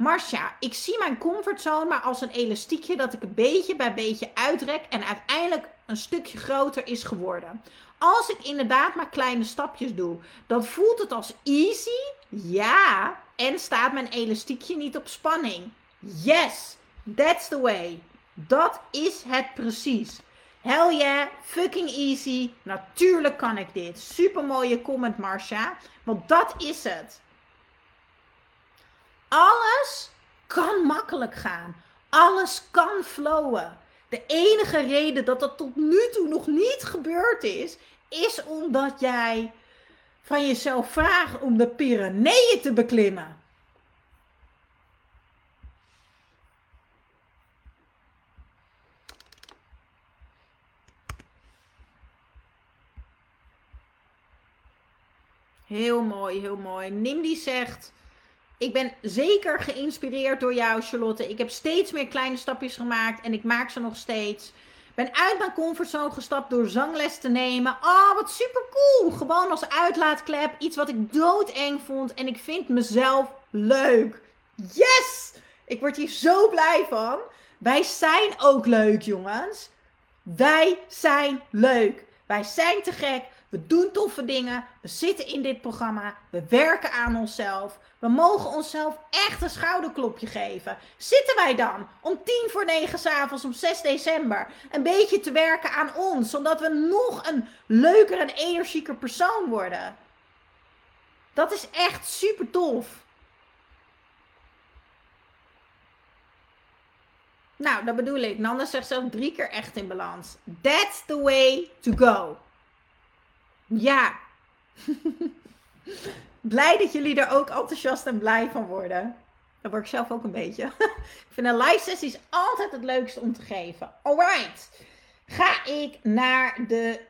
Marcia, ik zie mijn comfortzone maar als een elastiekje dat ik een beetje bij beetje uitrek en uiteindelijk een stukje groter is geworden. Als ik inderdaad maar kleine stapjes doe, dan voelt het als easy. Ja. En staat mijn elastiekje niet op spanning. Yes, that's the way. Dat is het precies. Hell yeah, fucking easy. Natuurlijk kan ik dit. Super mooie comment, Marcia. Want dat is het. Alles kan makkelijk gaan. Alles kan flowen. De enige reden dat dat tot nu toe nog niet gebeurd is, is omdat jij van jezelf vraagt om de Pyreneeën te beklimmen. Heel mooi, heel mooi. Nimdi zegt: Ik ben zeker geïnspireerd door jou, Charlotte. Ik heb steeds meer kleine stapjes gemaakt en ik maak ze nog steeds. Ben uit mijn comfortzone gestapt door zangles te nemen. Oh, wat super cool. Gewoon als uitlaatklep. Iets wat ik doodeng vond. En ik vind mezelf leuk. Yes! Ik word hier zo blij van. Wij zijn ook leuk, jongens. Wij zijn leuk. Wij zijn te gek. We doen toffe dingen. We zitten in dit programma. We werken aan onszelf. We mogen onszelf echt een schouderklopje geven. Zitten wij dan om tien voor negen s'avonds op 6 december een beetje te werken aan ons, zodat we nog een leuker en energieker persoon worden? Dat is echt super tof. Nou, dat bedoel ik. Nanda zegt zelf drie keer echt in balans. That's the way to go. Ja. blij dat jullie er ook enthousiast en blij van worden. Daar word ik zelf ook een beetje. ik vind een live sessie altijd het leukste om te geven. Alright. Ga ik naar de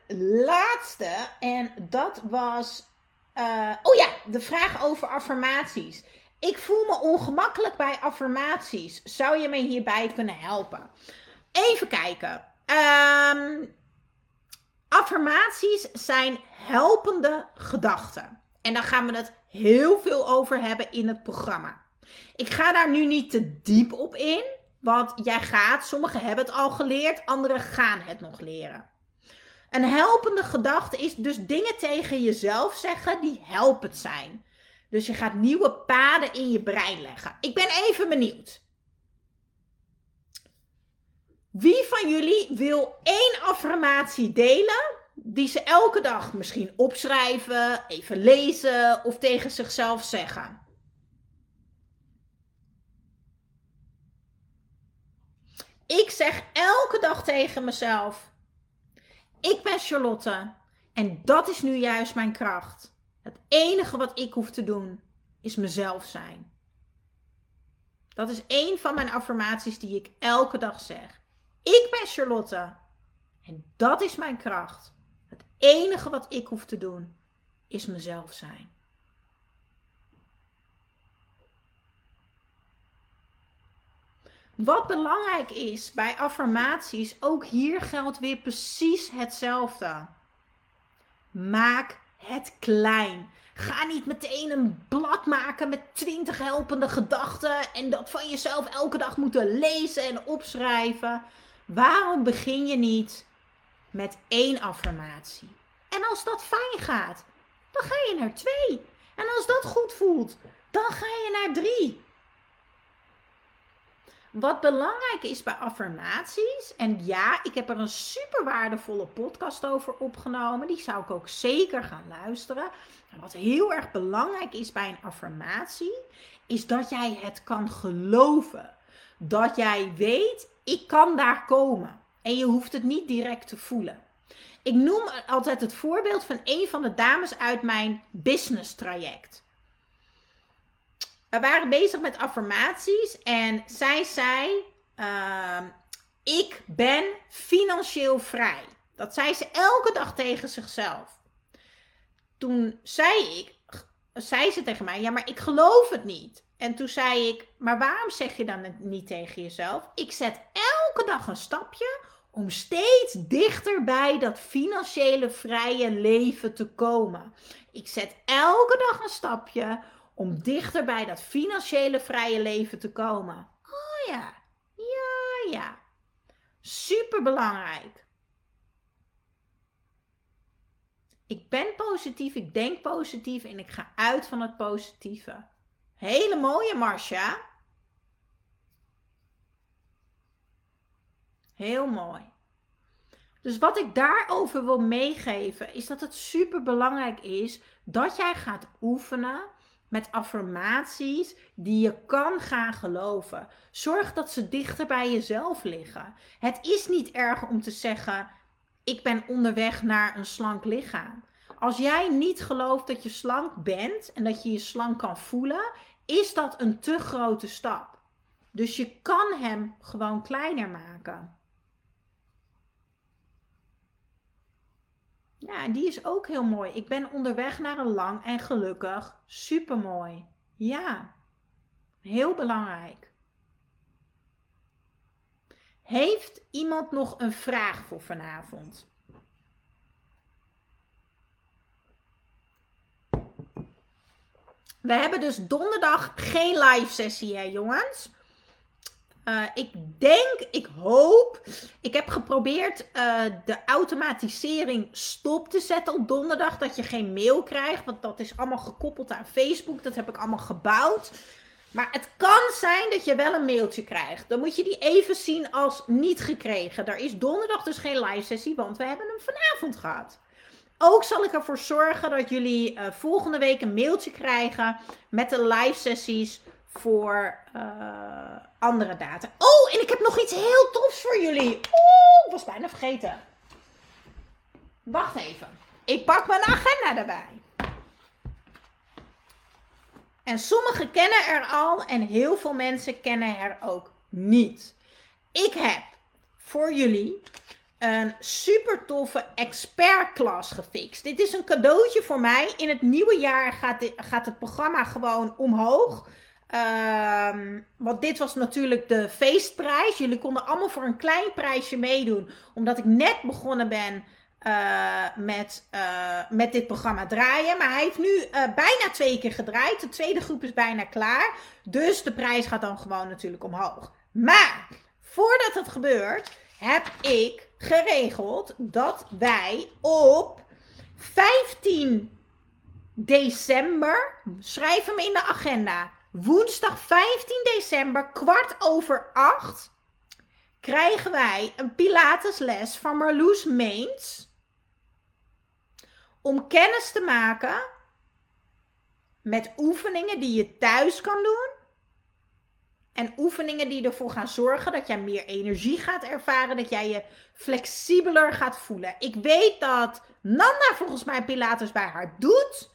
laatste. En dat was. Uh, oh ja, de vraag over affirmaties. Ik voel me ongemakkelijk bij affirmaties. Zou je me hierbij kunnen helpen? Even kijken. Um, affirmaties zijn helpende gedachten. En daar gaan we het heel veel over hebben in het programma. Ik ga daar nu niet te diep op in, want jij gaat, sommigen hebben het al geleerd, anderen gaan het nog leren. Een helpende gedachte is dus dingen tegen jezelf zeggen die helpend zijn. Dus je gaat nieuwe paden in je brein leggen. Ik ben even benieuwd. Wie van jullie wil één affirmatie delen die ze elke dag misschien opschrijven, even lezen of tegen zichzelf zeggen. Ik zeg elke dag tegen mezelf: Ik ben Charlotte en dat is nu juist mijn kracht. Het enige wat ik hoef te doen is mezelf zijn. Dat is een van mijn affirmaties die ik elke dag zeg. Ik ben Charlotte en dat is mijn kracht enige wat ik hoef te doen is mezelf zijn. Wat belangrijk is bij affirmaties, ook hier geldt weer precies hetzelfde. Maak het klein. Ga niet meteen een blad maken met 20 helpende gedachten en dat van jezelf elke dag moeten lezen en opschrijven. Waarom begin je niet met één affirmatie. En als dat fijn gaat, dan ga je naar twee. En als dat goed voelt, dan ga je naar drie. Wat belangrijk is bij affirmaties, en ja, ik heb er een super waardevolle podcast over opgenomen, die zou ik ook zeker gaan luisteren. En wat heel erg belangrijk is bij een affirmatie, is dat jij het kan geloven. Dat jij weet, ik kan daar komen. En je hoeft het niet direct te voelen. Ik noem altijd het voorbeeld van een van de dames uit mijn business traject. We waren bezig met affirmaties en zij zei: uh, Ik ben financieel vrij. Dat zei ze elke dag tegen zichzelf. Toen zei ik, zei ze tegen mij: Ja, maar ik geloof het niet. En toen zei ik: Maar waarom zeg je dan niet tegen jezelf? Ik zet elke dag een stapje om steeds dichter bij dat financiële vrije leven te komen. Ik zet elke dag een stapje om dichter bij dat financiële vrije leven te komen. Oh ja, ja, ja. Super belangrijk. Ik ben positief, ik denk positief en ik ga uit van het positieve. Hele mooie, Marcia. Heel mooi. Dus wat ik daarover wil meegeven is dat het super belangrijk is dat jij gaat oefenen met affirmaties die je kan gaan geloven. Zorg dat ze dichter bij jezelf liggen. Het is niet erg om te zeggen: Ik ben onderweg naar een slank lichaam. Als jij niet gelooft dat je slank bent en dat je je slank kan voelen, is dat een te grote stap. Dus je kan hem gewoon kleiner maken. Ja, die is ook heel mooi. Ik ben onderweg naar een lang en gelukkig. Supermooi. Ja, heel belangrijk. Heeft iemand nog een vraag voor vanavond? We hebben dus donderdag geen live sessie, hè, jongens. Uh, ik denk, ik hoop. Ik heb geprobeerd uh, de automatisering stop te zetten op donderdag. Dat je geen mail krijgt. Want dat is allemaal gekoppeld aan Facebook. Dat heb ik allemaal gebouwd. Maar het kan zijn dat je wel een mailtje krijgt. Dan moet je die even zien als niet gekregen. Er is donderdag dus geen live sessie, want we hebben hem vanavond gehad. Ook zal ik ervoor zorgen dat jullie uh, volgende week een mailtje krijgen met de live sessies voor uh, andere data. Oh, en ik heb nog iets heel tofs voor jullie. Oh, ik was bijna vergeten. Wacht even. Ik pak mijn agenda erbij. En sommigen kennen er al en heel veel mensen kennen er ook niet. Ik heb voor jullie een super toffe expertklas gefixt. Dit is een cadeautje voor mij. In het nieuwe jaar gaat, gaat het programma gewoon omhoog. Um, want dit was natuurlijk de feestprijs. Jullie konden allemaal voor een klein prijsje meedoen. Omdat ik net begonnen ben uh, met, uh, met dit programma draaien. Maar hij heeft nu uh, bijna twee keer gedraaid. De tweede groep is bijna klaar. Dus de prijs gaat dan gewoon natuurlijk omhoog. Maar voordat het gebeurt, heb ik geregeld dat wij op 15 december, schrijf hem in de agenda, woensdag 15 december, kwart over acht, krijgen wij een Pilatesles van Marloes Meens. Om kennis te maken met oefeningen die je thuis kan doen. En oefeningen die ervoor gaan zorgen dat jij meer energie gaat ervaren. Dat jij je flexibeler gaat voelen. Ik weet dat Nanda volgens mij Pilates bij haar doet.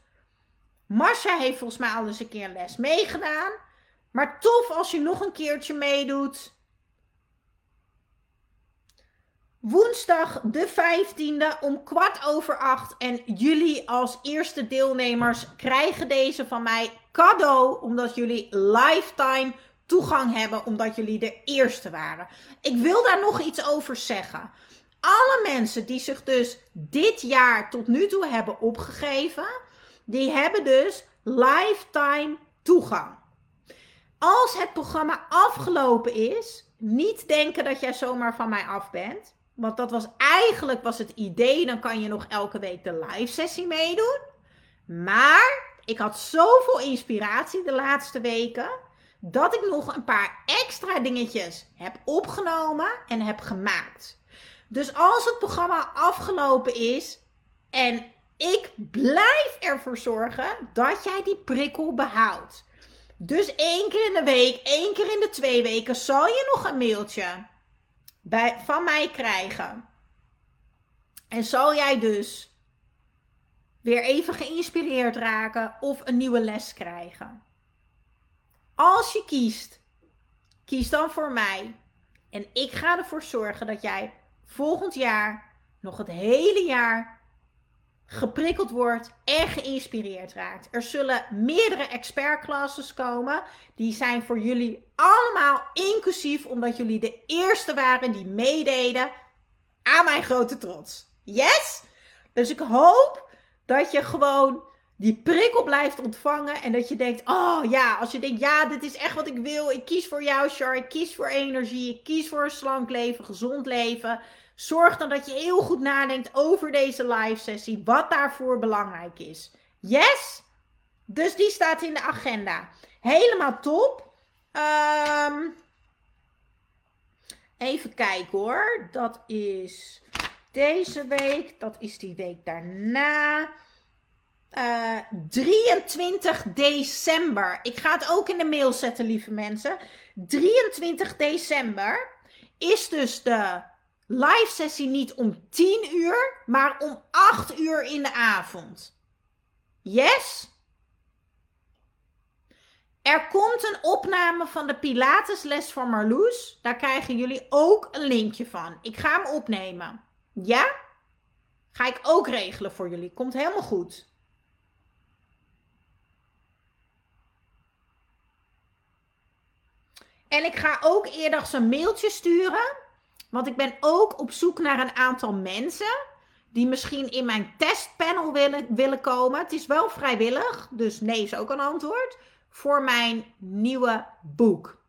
Marcia heeft volgens mij al eens een keer een les meegedaan. Maar tof als je nog een keertje meedoet. Woensdag de 15e om kwart over acht. En jullie als eerste deelnemers krijgen deze van mij cadeau. Omdat jullie lifetime toegang hebben. Omdat jullie de eerste waren. Ik wil daar nog iets over zeggen. Alle mensen die zich dus dit jaar tot nu toe hebben opgegeven die hebben dus lifetime toegang. Als het programma afgelopen is, niet denken dat jij zomaar van mij af bent. Want dat was eigenlijk was het idee, dan kan je nog elke week de live sessie meedoen. Maar ik had zoveel inspiratie de laatste weken dat ik nog een paar extra dingetjes heb opgenomen en heb gemaakt. Dus als het programma afgelopen is en ik blijf ervoor zorgen dat jij die prikkel behoudt. Dus één keer in de week, één keer in de twee weken zal je nog een mailtje bij, van mij krijgen. En zal jij dus weer even geïnspireerd raken of een nieuwe les krijgen. Als je kiest, kies dan voor mij. En ik ga ervoor zorgen dat jij volgend jaar nog het hele jaar geprikkeld wordt en geïnspireerd raakt. Er zullen meerdere expertclasses komen. Die zijn voor jullie allemaal inclusief, omdat jullie de eerste waren die meededen aan mijn grote trots. Yes? Dus ik hoop dat je gewoon die prikkel blijft ontvangen en dat je denkt, oh ja, als je denkt, ja, dit is echt wat ik wil. Ik kies voor jou, Char. Ik kies voor energie. Ik kies voor een slank leven, gezond leven Zorg dan dat je heel goed nadenkt over deze live sessie, wat daarvoor belangrijk is. Yes? Dus die staat in de agenda. Helemaal top. Um, even kijken hoor. Dat is deze week. Dat is die week daarna. Uh, eh, 23 december. Ik ga het ook in de mail zetten, lieve mensen. 23 december is dus de live sessie niet om 10 uur, maar om 8 uur in de avond. Yes? Er komt een opname van de Pilatesles van Marloes. Daar krijgen jullie ook een linkje van. Ik ga hem opnemen. Ja? Ga ik ook regelen voor jullie. Komt helemaal goed. En ik ga ook eerder een mailtje sturen. Want ik ben ook op zoek naar een aantal mensen. Die misschien in mijn testpanel willen, willen komen. Het is wel vrijwillig. Dus nee is ook een antwoord. Voor mijn nieuwe boek.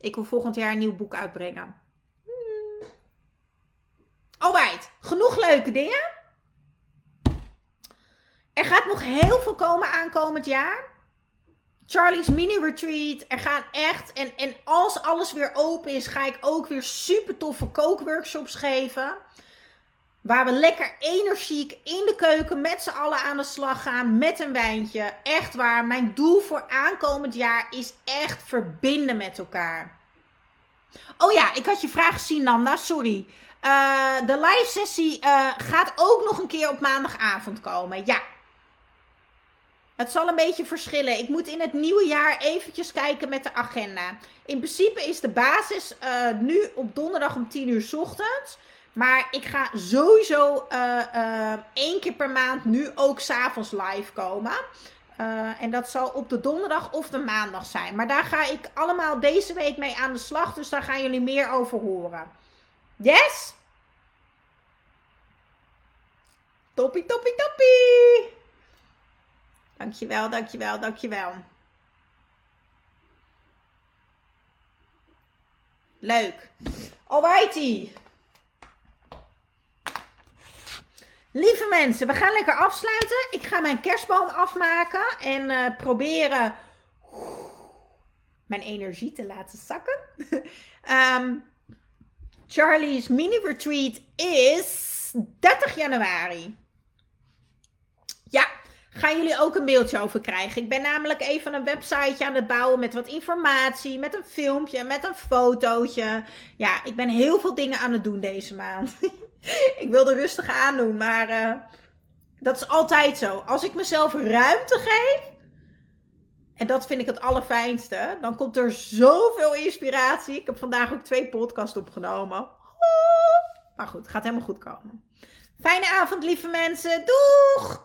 Ik wil volgend jaar een nieuw boek uitbrengen. Hmm. Alright, genoeg leuke dingen. Er gaat nog heel veel komen aankomend jaar. Charlie's mini retreat. Er gaan echt. En, en als alles weer open is, ga ik ook weer super toffe kookworkshops geven. Waar we lekker energiek in de keuken met z'n allen aan de slag gaan. Met een wijntje. Echt waar. Mijn doel voor aankomend jaar is echt verbinden met elkaar. Oh ja, ik had je vraag gezien, Nanda. Sorry. Uh, de live sessie uh, gaat ook nog een keer op maandagavond komen. Ja, het zal een beetje verschillen. Ik moet in het nieuwe jaar eventjes kijken met de agenda. In principe is de basis uh, nu op donderdag om 10 uur ochtends. Maar ik ga sowieso uh, uh, één keer per maand nu ook s'avonds live komen. en dat zal op de donderdag of de maandag zijn. Maar daar ga ik allemaal deze week mee aan de slag. Dus daar gaan jullie meer over horen. Yes? Toppie, toppie, toppie! Dankjewel, dankjewel, dankjewel. Leuk. Alrighty. Lieve mensen, we gaan lekker afsluiten. Ik ga mijn kerstboom afmaken en uh, proberen mijn energie te laten zakken. um, Charlie's mini retreat is 30 januari. Ja, gaan jullie ook een mailtje over krijgen. Ik ben namelijk even een websiteje aan het bouwen met wat informatie, met een filmpje, met een fotootje. Ja, ik ben heel veel dingen aan het doen deze maand. ik wilde rustig aandoen, maar uh, dat is altijd zo. Als ik mezelf ruimte geef, en dat vind ik het allerfijnste, dan komt er zoveel inspiratie. Ik heb vandaag ook twee podcasts opgenomen. Maar goed, het gaat helemaal goed komen. Fijne avond, lieve mensen. Doeg!